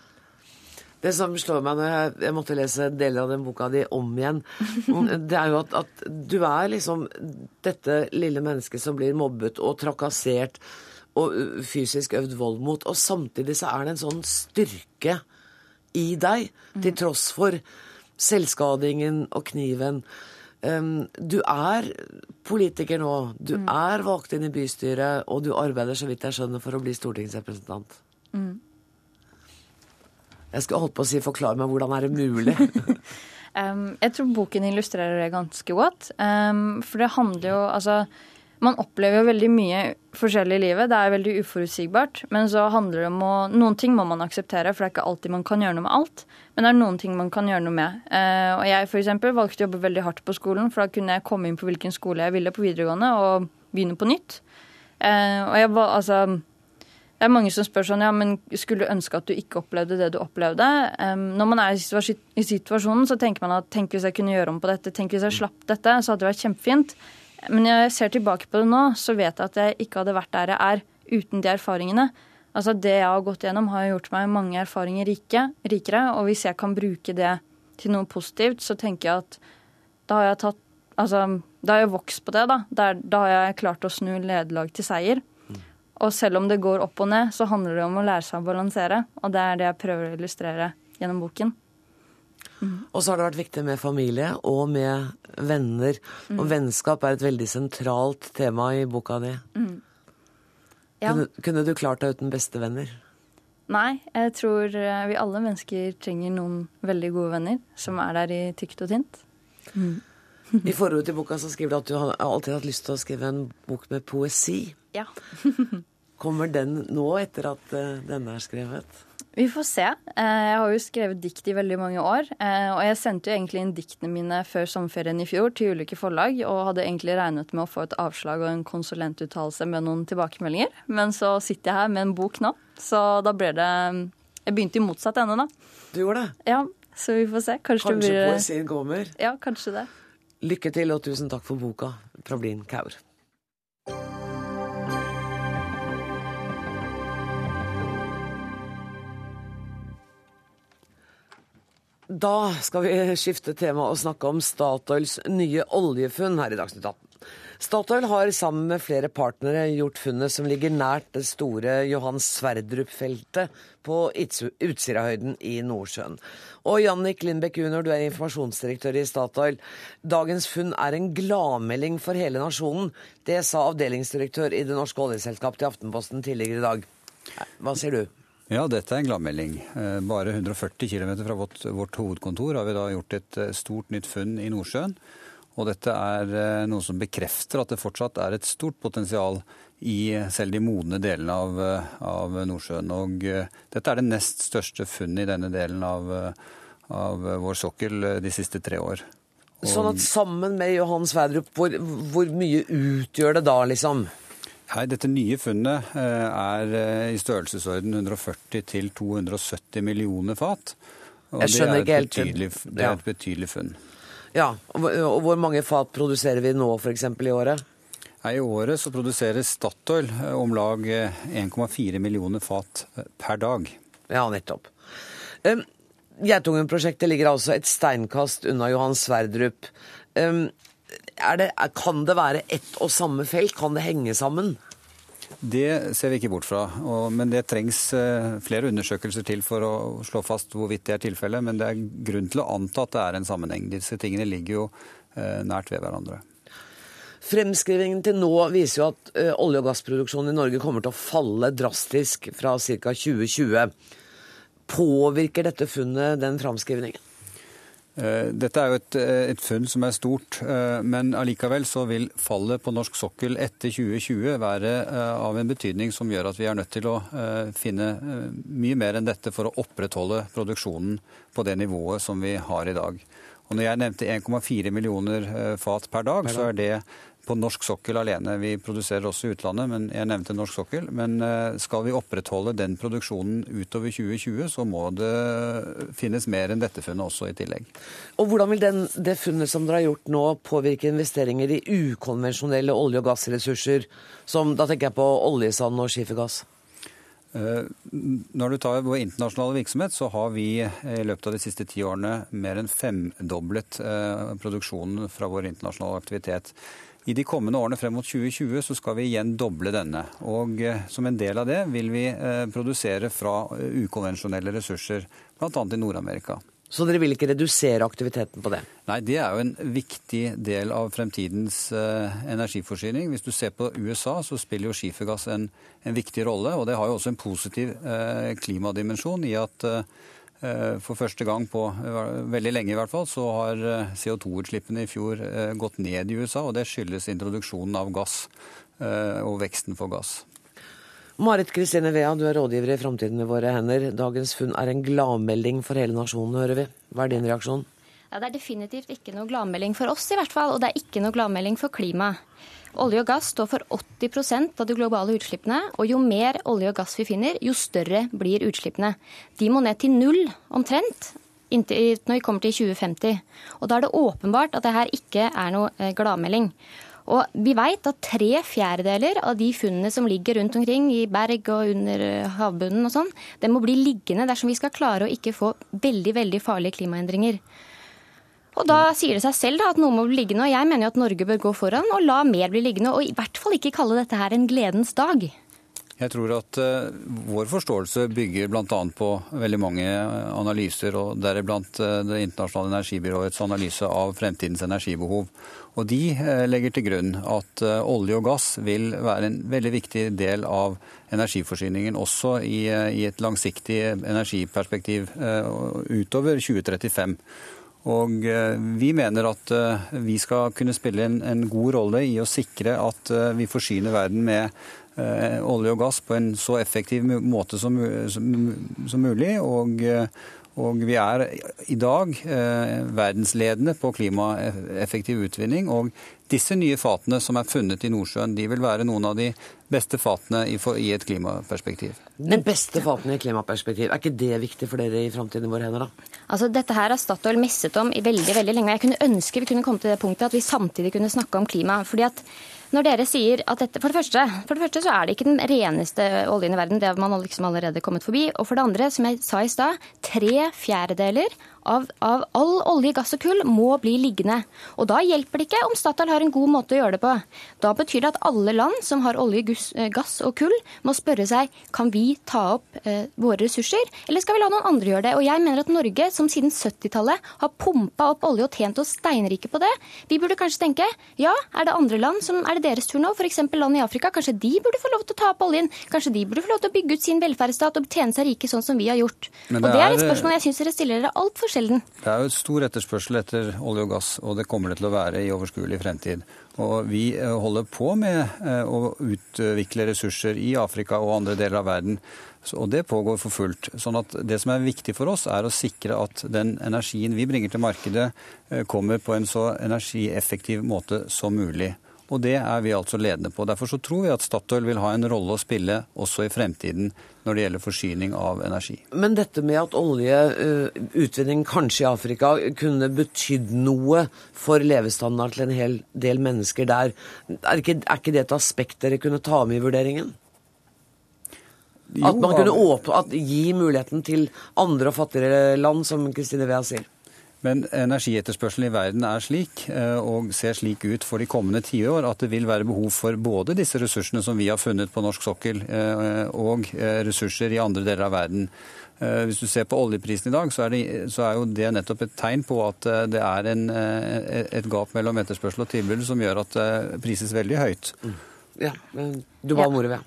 Det som slår meg når jeg, jeg, måtte lese deler av den boka di om igjen, *laughs* det er jo at, at, du er liksom dette lille mennesket som blir mobbet og trakassert og fysisk øvd vold mot, og samtidig så er det en sånn styrke i deg, til tross for selvskadingen og kniven. Um, du er politiker nå. Du mm. er valgt inn i bystyret, og du arbeider, så vidt jeg skjønner, for å bli stortingsrepresentant. Mm. Jeg skulle holdt på å si 'forklar meg hvordan er det mulig'? *laughs* um, jeg tror boken illustrerer det ganske godt. Um, for det handler jo Altså, man opplever jo veldig mye forskjellig i livet. Det er veldig uforutsigbart. Men så handler det om å Noen ting må man akseptere, for det er ikke alltid man kan gjøre noe med alt. Men det er noen ting man kan gjøre noe med. Uh, og jeg f.eks. valgte å jobbe veldig hardt på skolen, for da kunne jeg komme inn på hvilken skole jeg ville på videregående, og begynne på nytt. Uh, og jeg var altså det er mange som spør sånn, ja, men skulle du ønske at du ikke opplevde det du opplevde? Um, når man er i situasjonen, så tenker man at tenk hvis jeg kunne gjøre om på dette, tenk hvis jeg slapp dette, så hadde det vært kjempefint. Men når jeg ser tilbake på det nå, så vet jeg at jeg ikke hadde vært der jeg er uten de erfaringene. Altså Det jeg har gått gjennom, har gjort meg mange erfaringer rike, rikere. Og hvis jeg kan bruke det til noe positivt, så tenker jeg at da har jeg tatt Altså, da har jeg vokst på det, da. Der, da har jeg klart å snu nederlag til seier. Og selv om det går opp og ned, så handler det om å lære seg å balansere. Og det er det jeg prøver å illustrere gjennom boken. Mm. Og så har det vært viktig med familie og med venner. Mm. Og vennskap er et veldig sentralt tema i boka di. Mm. Ja. Kunne, kunne, du klart deg uten bestevenner? Nei, jeg tror eh, vi alle mennesker trenger noen veldig gode venner som er der i tykt og tynt. Mm. I forordet til boka så skriver du at du har alltid hatt lyst til å skrive en bok med poesi. Ja. *laughs* Kommer den nå, etter at uh, denne er skrevet? Vi får se. Eh, jeg har jo skrevet dikt i veldig mange år. Eh, og jeg sendte jo egentlig inn diktene mine før sommerferien i fjor til ulike forlag, og hadde egentlig regnet med å få et avslag og en konsulentuttalelse med noen tilbakemeldinger. Men så sitter jeg her med en bok nå, så da ble det Jeg begynte i motsatt ende, da. Du gjorde det? Ja, så vi får se. Kanskje, kanskje blir... poesien kommer? Ja, kanskje det. Lykke til, og tusen takk for boka, Prablin Kaur. Da skal vi skifte tema og snakke om Statoils nye oljefunn her i Dagsnytt 18. Statoil har sammen med flere partnere gjort funnet som ligger nært det store Johan Sverdrup-feltet på Utsirahøyden i Nordsjøen. Og Jannik Lindbekk Junior, du er informasjonsdirektør i Statoil. Dagens funn er en gladmelding for hele nasjonen. Det sa avdelingsdirektør i Det norske oljeselskap til Aftenposten tidligere i dag. Hva sier du? Ja, dette er en gladmelding. Eh, bare 140 km fra vårt, vårt, hovedkontor har vi da gjort et eh, stort nytt funn i Nordsjøen. Og dette er eh, noe som bekrefter at det fortsatt er et stort potensial i selv de modne delene av, av Nordsjøen. Og dette er det nest største funnet i denne delen av, av vår sokkel de siste tre år. Sånn at sammen med Johan Sverdrup, hvor, hvor mye utgjør det da, liksom? Nei, Dette nye funnet er i størrelsesorden 140 til 270 millioner fat. Og Jeg skjønner ikke helt. Det er, er et betydelig funn. Ja, og og hvor mange fat produserer vi nå f.eks. i året? Nei, I året så produserer Statoil om lag 1,4 millioner fat per dag. Ja, nettopp. Um, Geitungen-prosjektet ligger altså et steinkast unna Johan Sverdrup. Um, det, kan det være ett og samme felt? Kan det henge sammen? Det ser vi ikke bort fra. Og, men det trengs uh, flere undersøkelser til for å slå fast hvorvidt det er tilfellet. Men det er grunn til å anta at det er en sammenheng. Disse tingene ligger jo uh, nært ved hverandre. Fremskrivingen til nå viser jo at uh, olje- og gassproduksjonen i Norge kommer til å falle drastisk fra ca. 2020. Påvirker dette funnet den framskrivningen? Dette er jo et, et, funn som er stort, men allikevel så vil fallet på norsk sokkel etter 2020 være av en betydning som gjør at vi er nødt til å finne mye mer enn dette for å opprettholde produksjonen på det nivået som vi har i dag. Og når jeg nevnte 1,4 millioner fat per dag, så er det på norsk sokkel alene. Vi produserer også i utlandet, men jeg nevnte norsk sokkel. Men skal vi opprettholde den produksjonen utover 2020, så må det finnes mer enn dette funnet også i tillegg. Og Hvordan vil den, det funnet som dere har gjort nå, påvirke investeringer i ukonvensjonelle olje- og gassressurser, som da tenker jeg på oljesand og skifergass? Når du tar vår internasjonale virksomhet, så har vi i løpet av de siste ti årene mer enn femdoblet produksjonen fra vår internasjonale aktivitet. I de kommende årene frem mot 2020 så skal vi igjen doble denne. Og som en del av det vil vi produsere fra ukonvensjonelle ressurser, bl.a. i Nord-Amerika. Så dere vil ikke redusere aktiviteten på det? Nei, det er jo en viktig del av fremtidens energiforsyning. Hvis du ser på USA, så spiller jo skifergass en, en viktig rolle. Og det har jo også en positiv klimadimensjon i at for første gang på veldig lenge i hvert fall, så har CO2-utslippene i fjor gått ned i USA. Og det skyldes introduksjonen av gass og veksten for gass. Marit Kristine Vea, du er rådgiver i Framtiden i våre hender. Dagens funn er en gladmelding for hele nasjonen, hører vi. Hva er din reaksjon? Ja, det er definitivt ikke noe gladmelding for oss, i hvert fall. Og det er ikke noe gladmelding for klimaet. Olje og gass står for 80% av de globale utslippene, og jo mer olje og gass vi finner, jo større blir utslippene. De må ned til null, omtrent, når vi kommer til 2050. Og da er det åpenbart at det her ikke er noe gladmelding. Og vi vet at tre fjerdedeler av de funnene som ligger rundt omkring i berg og under havbunnen og sånn, det må bli liggende dersom vi skal klare å ikke få veldig, veldig farlige klimaendringer. Og da sier det seg selv da, at noe må bli liggende, og jeg mener jo at Norge bør gå foran og la mer bli liggende, og i hvert fall ikke kalle dette her en gledens dag. Jeg tror at uh, vår forståelse bygger bl.a. på veldig mange analyser, og deriblant uh, Det internasjonale energibyråets analyse av fremtidens energibehov. Og De uh, legger til grunn at olje og gass vil være en veldig viktig del av energiforsyningen, også i, i et langsiktig energiperspektiv utover 2035. Og Vi mener at vi skal kunne spille en, god rolle i å sikre at vi forsyner verden med olje og gass på en så effektiv måte som, som, mulig. Og, og, vi er i dag eh, verdensledende på klimaeffektiv utvinning. Og disse nye fatene som er funnet i Nordsjøen, de vil være noen av de beste fatene i et klimaperspektiv. De beste fatene i klimaperspektiv, er ikke det viktig for dere i framtiden vår, hender, da? Altså, Dette her har Statoil messet om i veldig veldig lenge. Jeg kunne ønske vi kunne komme til det punktet at vi samtidig kunne snakke om klima. fordi at når dere sier at dette, For det første, for det første så er det ikke den reneste oljen i verden. Det har man liksom allerede kommet forbi. Og for det andre, som jeg sa i stad, tre fjerdedeler av, av, all olje, gass og kull må bli liggende. Og da hjelper det ikke om Statoil har en god måte å gjøre det på. Da betyr det at alle land som har olje, gass og kull, må spørre seg kan vi ta opp eh, våre ressurser, eller skal vi la noen andre gjøre det. Og jeg mener at Norge, som siden 70-tallet har pumpa opp olje og tjent oss steinrike på det, vi burde kanskje tenke ja, er det andre land som er det deres tur nå, f.eks. land i Afrika, kanskje de burde få lov til å ta opp oljen, kanskje de burde få lov til å bygge ut sin velferdsstat og tjene seg rike sånn som vi har gjort. Det og det er et spørsmål jeg syns dere stiller dere altfor sjelden. Det er jo stor etterspørsel etter olje og gass, og det kommer det til å være i overskuelig fremtid. Og vi holder på med å utvikle ressurser i Afrika og andre deler av verden. Og det pågår for fullt. Sånn at det som er viktig for oss, er å sikre at den energien vi bringer til markedet, kommer på en så energieffektiv måte som mulig. Og det er vi altså ledende på. Derfor så tror vi at Statoil vil ha en rolle å spille også i fremtiden når det gjelder forsyning av energi. Men dette med at oljeutvinning kanskje i Afrika kunne betydd noe for levestandarden til en hel del mennesker der, er ikke, er ikke det et aspekt dere kunne ta med i vurderingen? Jo, at man kunne åpne, at gi muligheten til andre og fattigere land, som Kristine Wea sier? Men energietterspørselen i verden er slik, eh, og ser slik ut for de kommende tiår, at det vil være behov for både disse ressursene som vi har funnet på norsk sokkel, eh, og eh, ressurser i andre deler av verden. Hvis du ser på oljeprisen i dag, så er, det, så er jo det nettopp et tegn på at det er en, et gap mellom etterspørsel og tilbud som gjør at det prises veldig høyt. Mm. Ja, du ba om ordet, Vea.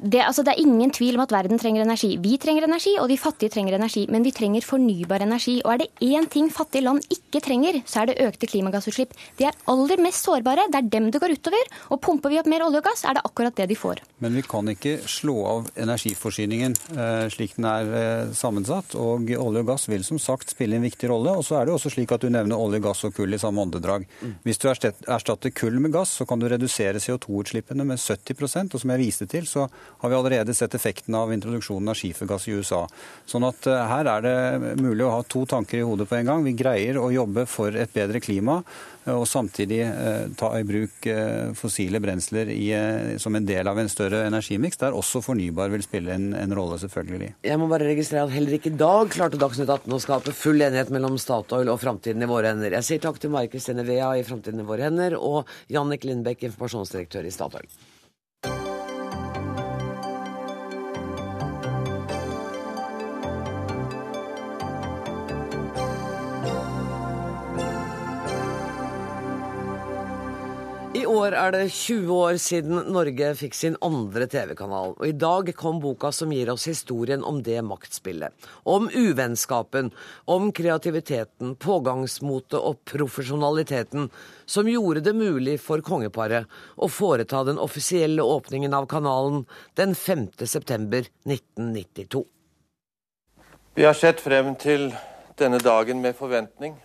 Det, altså, det, er ingen tvil om at verden trenger energi. Vi trenger energi, og de fattige trenger energi. Men vi trenger fornybar energi. Og er det én ting fattige land ikke trenger, så er det økte klimagassutslipp. De er aller mest sårbare. Det er dem det går utover. Og pumper vi opp mer olje og gass, er det akkurat det de får. Men vi kan ikke slå av energiforsyningen eh, slik den er eh, sammensatt. Og olje og gass vil som sagt spille en viktig rolle. Og så er det også slik at du nevner olje, gass og kull i samme åndedrag. Mm. Hvis du erstatter kull med gass, så kan du redusere CO2-utslippene med 70% og som jeg viste til, så har vi allerede sett effekten av introduksjonen av skifergass i USA. Sånn at eh, her er det mulig å ha to tanker i hodet på en gang. Vi greier å jobbe for et bedre klima, eh, og samtidig eh, ta i bruk fossile brensler i, som en del av en større energimiks, der også fornybar vil spille en, en, rolle, selvfølgelig. Jeg må bare registrere at heller ikke i dag klarte Dagsnytt 18 å skape full enighet mellom Statoil og Framtiden i våre hender. Jeg sier takk til Mari Kristine Vea i Framtiden i våre hender og Jannik Lindbekk, informasjonsdirektør i Statoil. År er det 20 år siden Norge fikk sin andre TV-kanal, og i dag kom boka som gir oss historien om det maktspillet. Om uvennskapen, om kreativiteten, pågangsmotet og profesjonaliteten som gjorde det mulig for kongeparet å foreta den offisielle åpningen av kanalen den 5. september 1992. Vi har sett frem til denne dagen med forventning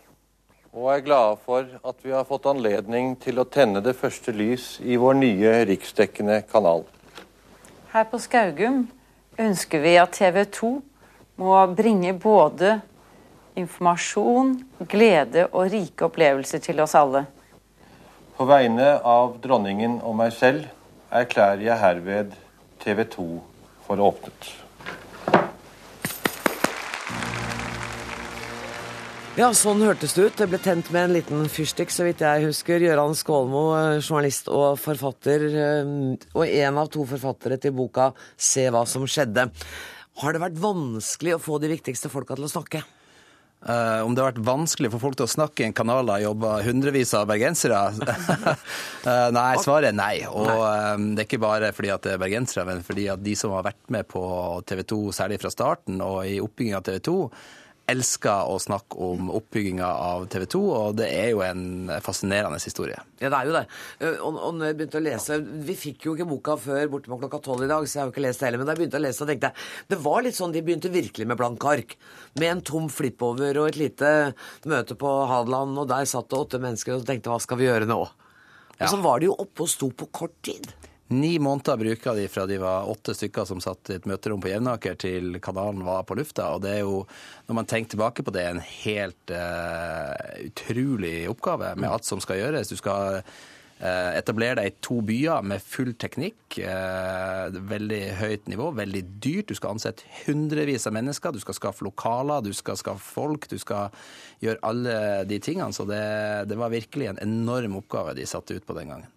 og er glade for at vi har fått anledning til å tenne det første lys i vår nye riksdekkende kanal. Her på Skaugum ønsker vi at TV 2 må bringe både informasjon, glede og rike opplevelser til oss alle. På vegne av dronningen og meg selv erklærer jeg herved TV 2 for åpnet. Ja, sånn hørtes det ut. Det ble tent med en liten fyrstikk, så vidt jeg husker. Gøran Skålmo, eh, journalist og forfatter, eh, og en av to forfattere til boka 'Se hva som skjedde'. Har det vært vanskelig å få de viktigste folka til å snakke? Uh, om det har vært vanskelig for folk til å snakke i en kanal der jobber hundrevis av bergensere? uh, *laughs* nei, svaret er nei. Og um, det er ikke bare fordi at det er bergensere, men fordi at de som har vært med på TV 2, særlig fra starten og i oppbygging av TV 2, elsker å snakke om oppbygginga av TV 2, og det er jo en fascinerende historie. Ja, det er jo det. Eh, og, og når jeg begynte å lese Vi fikk jo ikke boka før bortimot klokka tolv i dag, så jeg har jo ikke lest det heller. Men da jeg begynte å lese, så tenkte jeg det var litt sånn de begynte virkelig med blanke ark. Med en tom flippover og et lite møte på Hadeland, og der satt det åtte mennesker og tenkte hva skal vi gjøre nå? Og så var de jo oppe og sto på kort tid. Ni måneder bruker de fra de var åtte stykker som satt i et møterom på Jevnaker til kanalen var på lufta. Og det er jo, når man tenker tilbake på det, en helt uh, utrolig oppgave med alt som skal gjøres. Du skal uh, etablere deg i to byer med full teknikk. Uh, veldig høyt nivå, veldig dyrt. Du skal ansette hundrevis av mennesker. Du skal skaffe lokaler, du skal skaffe folk. Du skal gjøre alle de tingene. Så det, det var virkelig en enorm oppgave de satte ut på den gangen.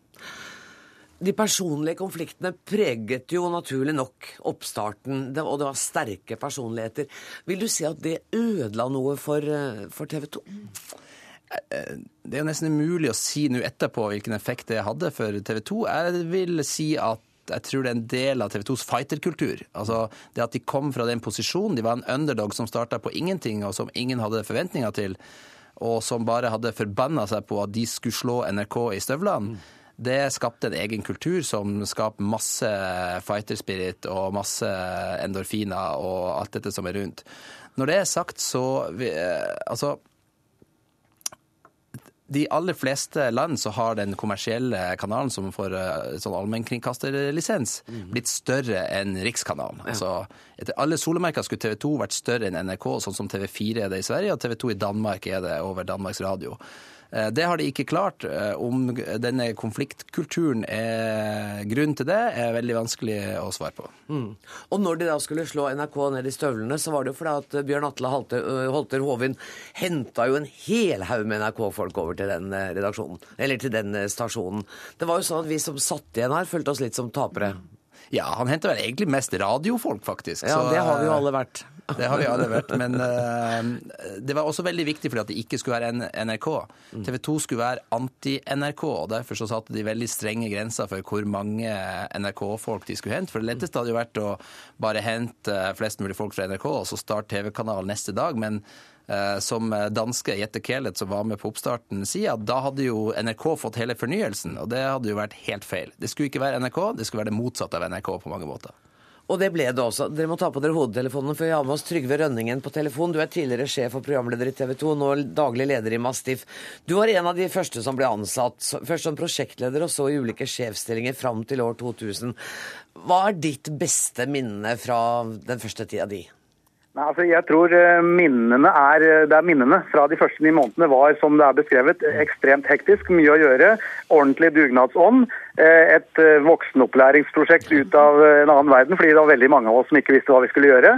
De personlige konfliktene preget jo naturlig nok oppstarten, og det var sterke personligheter. Vil du si at det ødela noe for, eh, for TV 2? Det er jo nesten umulig å si nå etterpå hvilken effekt det hadde for TV 2. Jeg vil si at jeg tror det er en del av TV 2s fighterkultur. Altså det at de kom fra den posisjonen. De var en underdog som starta på ingenting, og som ingen hadde forventninger til. og som bare hadde forbanna seg på at de skulle slå NRK i støvlene, det skapte en egen kultur som skaper masse fighter spirit og masse endorfiner og alt dette som er rundt. Når det er sagt, så vi, eh, Altså de aller fleste land så har den kommersielle kanalen som får eh, sånn allmennkringkasterlisens, blitt større enn Rikskanalen. Altså, etter alle solemerker skulle TV 2 vært større enn NRK, sånn som TV4 er det i Sverige, og TV 2 i Danmark er det over Danmarks Radio. Eh, Det har de ikke klart. Eh, Om denne konfliktkulturen er grunnen til det, er veldig vanskelig å svare på. Mm. Og når de da skulle slå NRK ned i støvlene, så var det jo fordi at Bjørn Atle Holter Hovin henta jo en hel haug med NRK-folk over til den eh, redaksjonen, eller til den stasjonen. Det var jo sånn at vi som satt igjen her, følte oss litt som tapere. Ja, han henter vel egentlig mest radiofolk, faktisk. Ja, Så, det har vi jo eh, alle vært. *laughs* Det har vi alle vært, men uh, det var også veldig viktig fordi at det ikke skulle være NRK. Mm. TV 2 skulle være anti-NRK, og derfor så satte de veldig strenge grenser for hvor mange NRK-folk de skulle hente. For det letteste hadde jo vært å bare hente flest mulig folk fra NRK, og så starte TV-kanal neste dag. Men eh, som danske Jette Kelet, som var med på oppstarten, sier, at da hadde jo NRK fått hele fornyelsen, og det hadde jo vært helt feil. Det skulle ikke være NRK, det skulle være det motsatte av NRK på mange måter. Og det ble det også. Dere må ta på dere hodetelefonene, for vi har med oss Trygve Rønningen på telefon. Du er tidligere sjef og programleder i TV 2, nå daglig leder i Mastiff. Du var en av de første som ble ansatt, først som prosjektleder og så i ulike sjefsstillinger fram til år 2000. Hva er ditt beste minne fra den første tida di? Nei, altså jeg tror eh, minnene er, det er minnene fra de første ni månedene var, som det er beskrevet, ekstremt hektisk, mye å gjøre, ordentlig dugnadsånd, eh, et eh, voksenopplæringsprosjekt ut av eh, en annen verden, fordi det var veldig mange av oss som ikke visste hva vi skulle gjøre.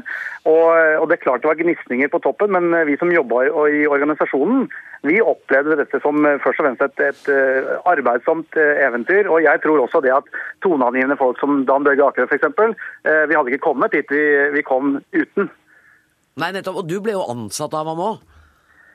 Og, og det er klart det var gnisninger på toppen, men eh, vi som jobba i, i organisasjonen, vi opplevde dette som eh, først og fremst et, et eh, arbeidsomt eh, eventyr. Og jeg tror også det at toneangivende folk som Dan Børge Akerø f.eks., eh, vi hadde ikke kommet dit vi, vi kom uten. Nei, nettopp. Og du ble jo ansatt av ham òg.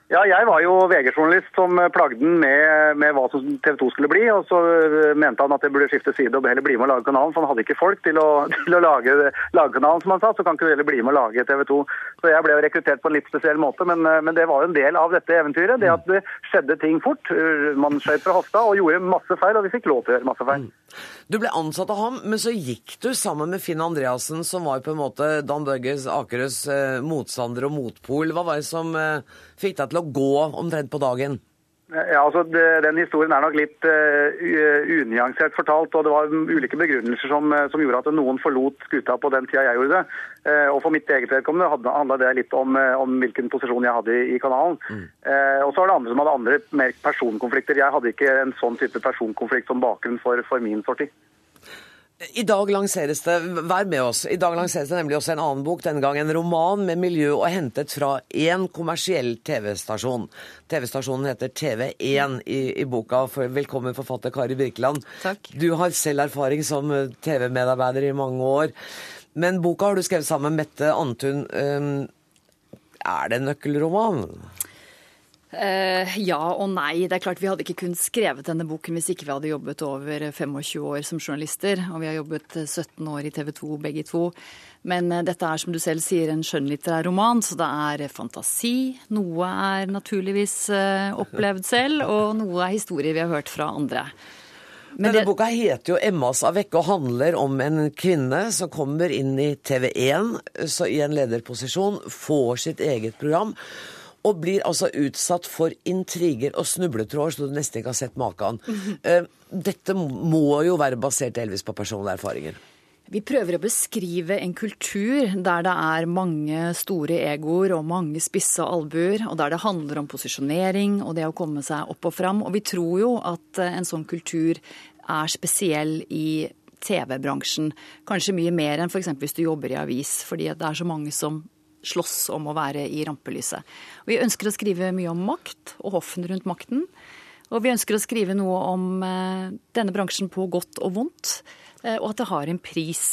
Ja, jeg var jo VG-journalist som plagde den med, med hva som TV 2 skulle bli. Og så øh, mente han at jeg burde skifte side og heller bli med å lage kanalen. For han hadde ikke folk til å, *laughs* til å lage, lage kanalen, som han sa. Så kan ikke du heller bli med å lage TV 2. Så jeg ble jo rekruttert på en litt spesiell måte. Men, øh, men det var jo en del av dette eventyret. Det at det skjedde ting fort. Man skjøt fra hofta og gjorde masse feil, og vi fikk lov til å gjøre masse feil. Du ble ansatt av ham, men så gikk du sammen med Finn Andreassen, som var på en måte Dan Børges Akerøs eh, motstander og motpol. Hva var det som eh, fikk deg til å gå omtrent på dagen? Ja, altså det, Den historien er nok litt uh, unyansert fortalt. og Det var ulike begrunnelser som, eh, som gjorde at noen forlot skuta på den tida jeg gjorde det. Uh, og For mitt eget vedkommende handla det litt om, eh, om hvilken posisjon jeg hadde i, i kanalen. Eh, og så var det andre som hadde andre mer personkonflikter. Jeg hadde ikke en sånn type personkonflikt som bakgrunn for, for min sorti. I dag lanseres det vær med oss, i dag lanseres det nemlig også en annen bok, denne gang en roman med miljø og hentet fra én kommersiell TV-stasjon. TV-stasjonen heter TV1 i, i boka. Velkommen, forfatter Kari Birkeland. Takk. Du har selv erfaring som eh, TV-medarbeider i mange år. Men boka har du skrevet sammen med Mette Antun. Um, er det en nøkkelroman? Eh, ja og nei. Det er klart Vi hadde ikke kun skrevet denne boken hvis ikke vi hadde jobbet over 25 år som journalister. Og vi har jobbet 17 år i TV 2 begge to. Men eh, dette er som du selv sier en skjønnlitterær roman, så det er fantasi. Noe er naturligvis eh, opplevd selv, og noe er historier vi har hørt fra andre. Men Denne det- boka heter jo 'Emmas av vekke' og handler om en kvinne som kommer inn i TV1 så i en lederposisjon, får sitt eget program. Og blir altså utsatt for intriger og snubletråder så du nesten ikke har sett maken. Eh, Dette må jo være basert delvis på personlige erfaringer. Vi prøver å beskrive en kultur der det er mange store egoer og mange spisse albuer, og der det handler om posisjonering og det å komme seg opp og fram. Og vi tror jo at eh, en sånn kultur er spesiell i TV-bransjen. Kanskje mye mer enn f.eks. hvis du jobber i avis, fordi det er så mange som slåss om å være i rampelyset. Vi ønsker å skrive mye om makt og hoffen rundt makten. Og vi ønsker å skrive noe om eh, denne bransjen på godt og vondt, eh, og at det har en pris.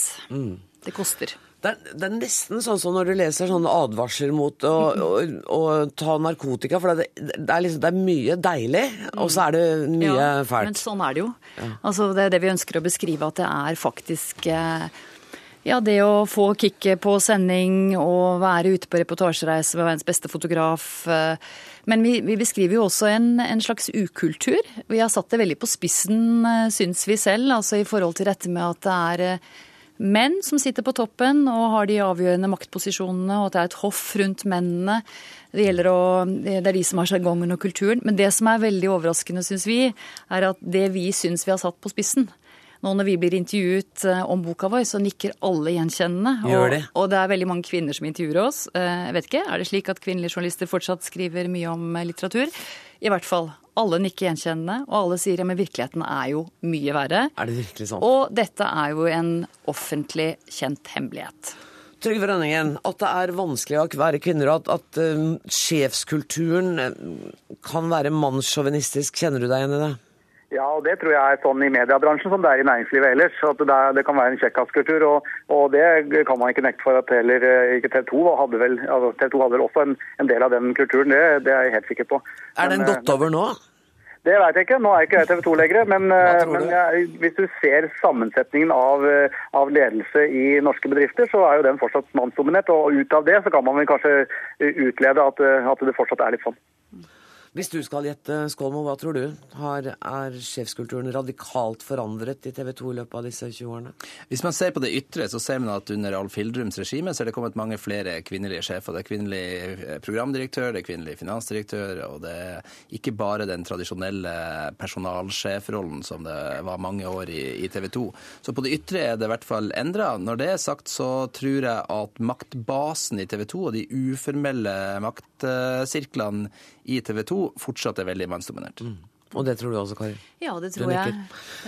Det koster. Det er, det er nesten sånn som når du leser sånne advarsler mot å, å, å ta narkotika. For det, det, er liksom, det er mye deilig, og så er det mye Ja, fælt. Men sånn er det jo. Altså, det er det vi ønsker å beskrive, at det er faktisk eh, Ja, det å få kicket på sending og være ute på reportasjereise med verdens beste fotograf. eh, Men vi, vi beskriver jo også en, en, slags ukultur. Vi har satt det veldig på spissen, eh, syns vi selv, altså i forhold til dette med at det er eh, menn som sitter på toppen og har de avgjørende maktposisjonene, og at det er et hoff rundt mennene. Det, å, det er de som har sjargongen og kulturen. Men det som er veldig overraskende, syns vi, er at det vi syns vi har satt på spissen, nå når vi blir intervjuet eh, om boka vår, så nikker alle gjenkjennende. Gjør Og, det. og det er veldig mange kvinner som intervjuer oss. Eh, Jeg vet ikke, Er det slik at kvinnelige journalister fortsatt skriver mye om eh, litteratur? I hvert fall. Alle nikker gjenkjennende, og alle sier ja, men virkeligheten er jo mye verre. Er det virkelig sånn? Og dette er jo en offentlig kjent hemmelighet. Trygve Rønningen, at det er vanskelig å være kvinner, og at, at eh, sjefskulturen eh, kan være mannssjåvinistisk. Kjenner du deg igjen i det? Ja, og det tror jeg er sånn i mediebransjen som det er i næringslivet ellers. At det, er, det kan være en kjekkaskultur, og, og det kan man ikke nekte for at heller eh, ikke TV 2 hadde vel altså TV 2 hadde vel også en, en del av den kulturen. Det, det er jeg helt sikker på. Er den Men, eh, gått over nå? Det vet jeg ikke. Nå er ikke jeg TV 2 lenger. Men, eh, men jeg, hvis du ser sammensetningen av, av ledelse i norske bedrifter, så er jo den fortsatt mannsdominert. Og ut av det så kan man vel kanskje utlede at, at det fortsatt er litt sånn. Hvis du skal gjette, Skålmo, hva tror du? Har, er sjefskulturen radikalt forandret i TV 2 i løpet av disse 20 årene? Hvis man ser på det ytre, så ser man at under Alf Hildrums regime så er det kommet mange flere kvinnelige sjefer. Det er kvinnelig eh, programdirektør, det er kvinnelig finansdirektør, og det er ikke bare den tradisjonelle personalsjefrollen som det var mange år i, i TV 2. Så på det ytre er det i hvert fall endra. Når det er sagt, så tror jeg at maktbasen i TV 2 og de uformelle maktsirklene i TV 2 fortsatt er veldig mannsdominert. Og det tror du også, Kari? Ja, det tror jeg.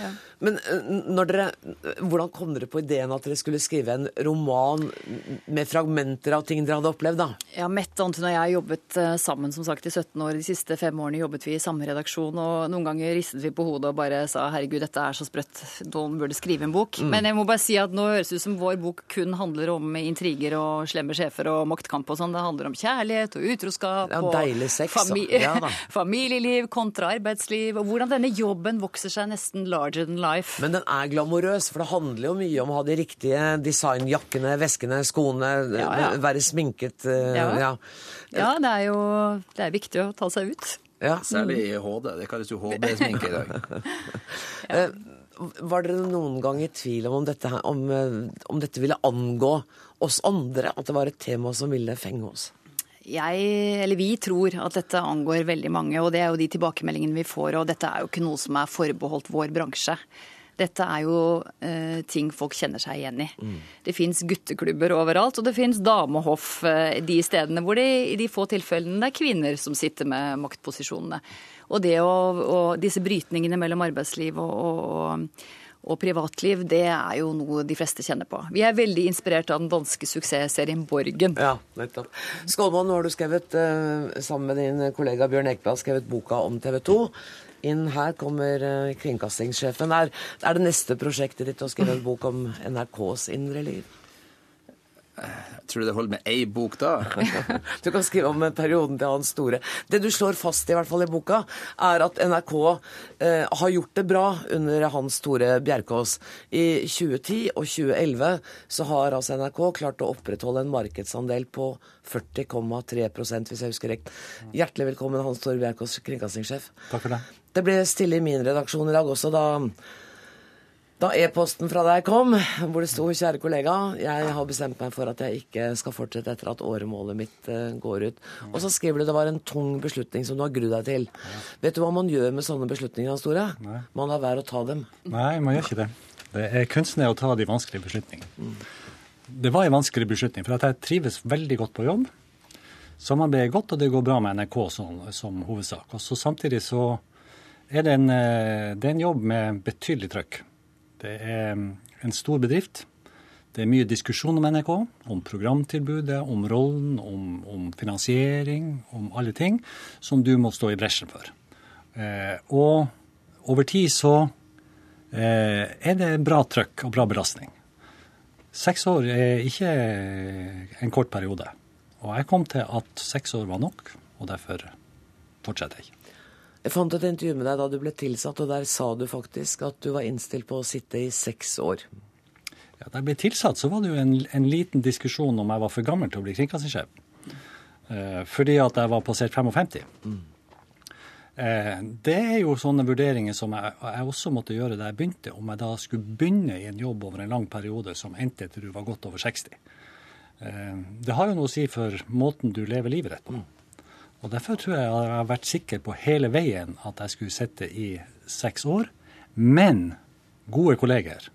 Ja. Men eh, når dere, hvordan kom dere på ideen at dere skulle skrive en roman med fragmenter av ting dere hadde opplevd, da? Ja, Mette Anton og jeg jobbet eh, sammen som sagt i 17 år. De siste fem årene jobbet vi i samme redaksjon, og noen ganger ristet vi på hodet og bare sa herregud, dette er så sprøtt, noen burde skrive en bok. Mm. Men jeg må bare si at nå høres det ut som vår bok kun handler om intriger og slemme sjefer og maktkamp og sånn. Det handler om kjærlighet og utroskap Ja, og sex, fami. Ja, *laughs* familieliv kontra arbeidsliv, og hvordan denne jobben vokser seg nesten larger than life. Men den er glamorøs, for det handler jo mye om å ha de riktige designjakkene, veskene, skoene, Ja, ja. være sminket. eh, Ja. ja. Ja, det er jo det er viktig å ta seg ut. Ja. Særlig i HD. Det kalles jo HD-sminke i dag. ja. *laughs* Var dere noen gang i tvil om, om, dette, her- om, eh, om dette ville angå oss andre? At det var et tema som ville fenge oss? Jeg, eller vi tror at dette angår veldig mange, og det er jo de tilbakemeldingene vi får. Og dette er jo ikke noe som er forbeholdt vår bransje. Dette er jo eh, ting folk kjenner seg igjen i. Det fins gutteklubber overalt, og det fins damehoff eh, de stedene hvor det i de få tilfellene det er kvinner som sitter med maktposisjonene. Og, det å, og disse brytningene mellom arbeidsliv og, og, og privatliv, det er jo noe de fleste kjenner på. Vi er veldig inspirert av den danske suksessserien Borgen. Ja, nettopp. Skålmann, nå har du skrevet, eh, sammen med din kollega Bjørn Ekeblad, skrevet boka om TV 2. Inn her kommer eh, kringkastingssjefen. Er, er det neste prosjektet ditt å skrive en bok om NRKs indre liv? Tror det holder med ei bok da. *laughs* Du kan skrive om perioden til Hans Store. Det du slår fast i hvert fall i boka, er at NRK eh, har gjort det bra under Hans Store Bjerkås. I 2010 og 2011 så har altså NRK klart å opprettholde en markedsandel på 40,3 hvis jeg husker rett. Hjertelig velkommen, Hans Store Bjerkås, kringkastingssjef. Takk for det. Det ble stille i min redaksjon i dag også da da e-posten fra deg kom, hvor det sto 'Kjære kollega, jeg har bestemt meg for at jeg ikke skal fortsette etter at åremålet mitt eh, går ut'. Og så skriver du det var en tung beslutning som du har grudd deg til. Vet du hva man gjør med sånne beslutninger, Hans Tore? Nei. Man lar være å ta dem. Nei, man gjør ikke det. Det er kunsten er å ta de vanskelige beslutningene. Det var en vanskelig beslutning, for at jeg trives veldig godt på jobb. Samarbeidet er godt, og det går bra med NRK som, som hovedsak. Og så Samtidig så er det en, eh, det er en jobb med betydelig trøkk. Det er en stor bedrift. Det er mye diskusjon om NRK, om programtilbudet, om rollen, om, om finansiering, om alle ting som du må stå i bresjen for. Eh, og over tid så eh, er det bra trøkk og bra belastning. Seks år er ikke en kort periode. Og jeg kom til at seks år var nok, og derfor fortsetter jeg. Jeg fant et intervju med deg da du ble tilsatt, og der sa du faktisk at du var innstilt på å sitte i seks år. Ja, da jeg ble tilsatt, så var det jo en, en liten diskusjon om jeg var for gammel til å bli kringkastingssjef. Eh, fordi at jeg var passert 55. Eh, det er jo sånne vurderinger som jeg, jeg, også måtte gjøre da jeg begynte, om jeg da skulle begynne i en jobb over en lang periode som endte til du var godt over 60. Eh, det har jo noe å si for måten du lever livet ditt på. Og Derfor tror jeg jeg har vært sikker på hele veien at jeg skulle sitte i seks år. Men gode kolleger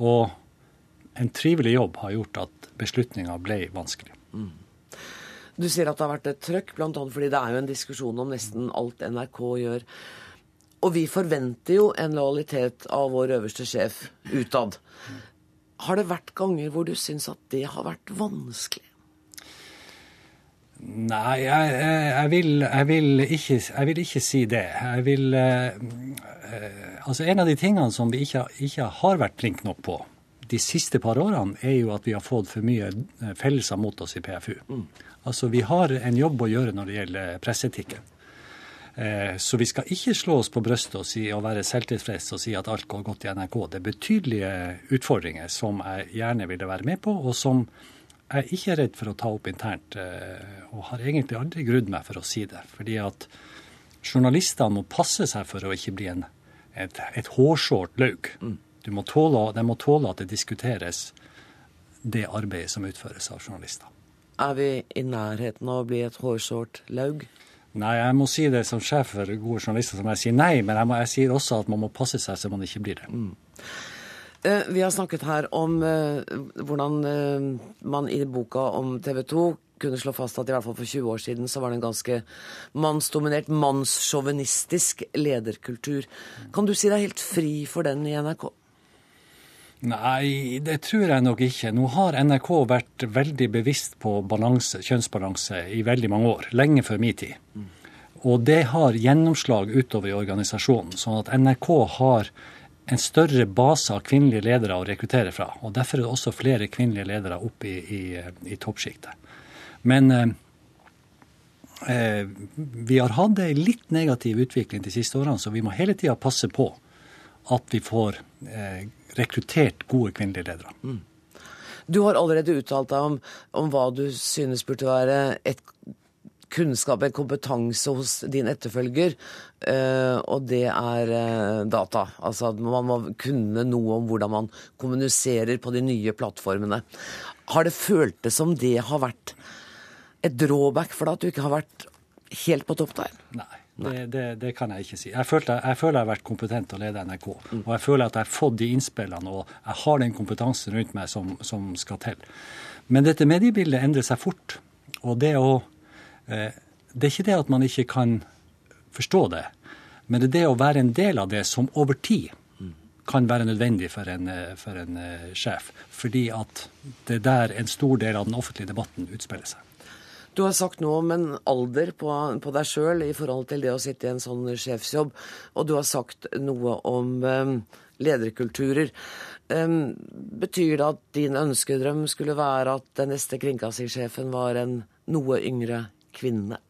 og en trivelig jobb har gjort at beslutninga ble vanskelig. Mm. Du sier at det har vært et trøkk, bl.a. fordi det er jo en diskusjon om nesten alt NRK gjør. Og vi forventer jo en lojalitet av vår øverste sjef utad. Har det vært ganger hvor du syns at det har vært vanskelig? Nei, jeg, jeg, vil, jeg, vil ikke, jeg, vil, ikke, si det. Jeg vil eh, eh, Altså, en av de tingene som vi ikke, ikke har vært flinke nok på de siste par årene, er jo at vi har fått for mye eh, fellelser mot oss i PFU. Mm. Altså, vi har en jobb å gjøre når det gjelder presseetikken. Eh, så vi skal ikke slå oss på brystet og, si, og være selvtilfreds og si at alt går godt i NRK. Det er betydelige utfordringer som jeg gjerne ville være med på, og som jeg er ikke redd for å ta opp internt, eh, og har egentlig aldri grudd meg for å si det. Fordi at journalistene må passe seg for å ikke bli en, et, et hårsårt laug. Mm. De må tåle at det diskuteres det arbeidet som utføres av journalister. Er vi i nærheten av å bli et hårsårt laug? Nei, jeg må si det som sjef for gode journalister, som jeg sier nei, men jeg, må, jeg sier også at man må passe seg så man ikke blir det. Mm. Eh, vi har snakket her om eh, hvordan eh, man i boka om TV 2 kunne slå fast at i hvert fall for 20 år siden så var det en ganske mannsdominert, mannssjåvinistisk lederkultur. Kan du si deg helt fri for den i NRK? Nei, det tror jeg nok ikke. Nå har NRK vært veldig bevisst på balanse, kjønnsbalanse i veldig mange år. Lenge før min tid. Og det har gjennomslag utover i organisasjonen. Sånn at NRK har en større base av kvinnelige ledere å rekruttere fra. Og derfor er det også flere kvinnelige ledere opp i, i, i toppsjiktet. Men eh, eh, vi har hatt ei litt negativ utvikling de siste årene, så vi må hele tida passe på at vi får eh, rekruttert gode kvinnelige ledere. Mm. Du har allerede uttalt deg om, om hva du synes burde være et kunnskap, en kompetanse hos din etterfølger, eh, og det er eh, data. Altså at man må kunne noe om hvordan man kommuniserer på de nye plattformene. Har det føltes som det har vært et drawback for deg at du ikke har vært helt på topp der? Nei. Det, det, det, kan jeg ikke si. Jeg føler, jeg føler, jeg har vært kompetent til å lede NRK. Mm. Og jeg føler at jeg har fått de innspillene, og jeg har den kompetansen rundt meg som, som skal til. Men dette mediebildet endrer seg fort. Og det å det er ikke det at man ikke kan forstå det, men det er det å være en del av det som over tid kan være nødvendig for en, eh, for en eh, sjef. Fordi at det er der en stor del av den offentlige debatten utspiller seg. Du har sagt noe om en alder på, på deg sjøl i forhold til det å sitte i en sånn sjefsjobb, og du har sagt noe om um, lederkulturer. Um, betyr det at din ønskedrøm skulle være at den neste kringkastingssjefen var en noe yngre kvinnene?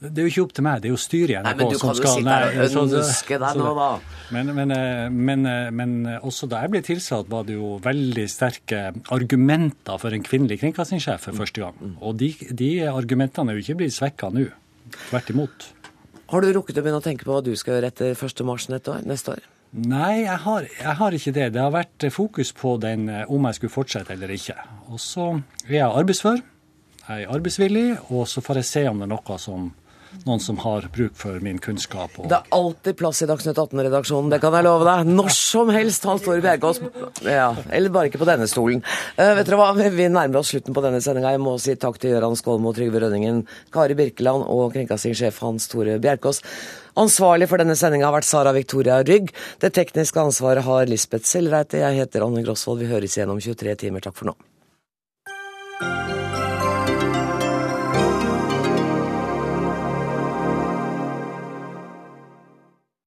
Det er jo ikke opp til meg, det er jo styret i NRK som skal Nei, men du kan jo sitte her og ønske deg nå, da. Men, men, eh, men, eh, men, også da jeg ble tilsatt, var det jo veldig sterke argumenter for en kvinnelig kringkastingssjef for første gang. Mm. Og de, de argumentene er jo ikke blitt svekka nå. Tvert imot. Har du rukket å begynne å tenke på hva du skal gjøre etter 1. mars neste år? Nei, jeg har, jeg har, ikke det. Det har vært fokus på den eh, om jeg skulle fortsette eller ikke. Og så er jeg arbeidsfør er arbeidsvillig, og så får jeg se om det er noe som noen som har bruk for min kunnskap. Og... Det er alltid plass i Dagsnytt 18-redaksjonen, det kan jeg love deg. Når som helst, Hans Tore Bjerkås. Ja, eller bare ikke på denne stolen. Uh, vet dere hva, Vi nærmer oss slutten på denne sendinga. Jeg må si takk til Gøran Skålmo, Trygve Rønningen, Kari Birkeland og kringkastingssjef Hans Tore Bjerkås. Ansvarlig for denne sendinga har vært Sara Victoria Rygg. Det tekniske ansvaret har Lisbeth Sellreite. Jeg heter Anne Grosvold. Vi høres igjen om 23 timer. Takk for nå.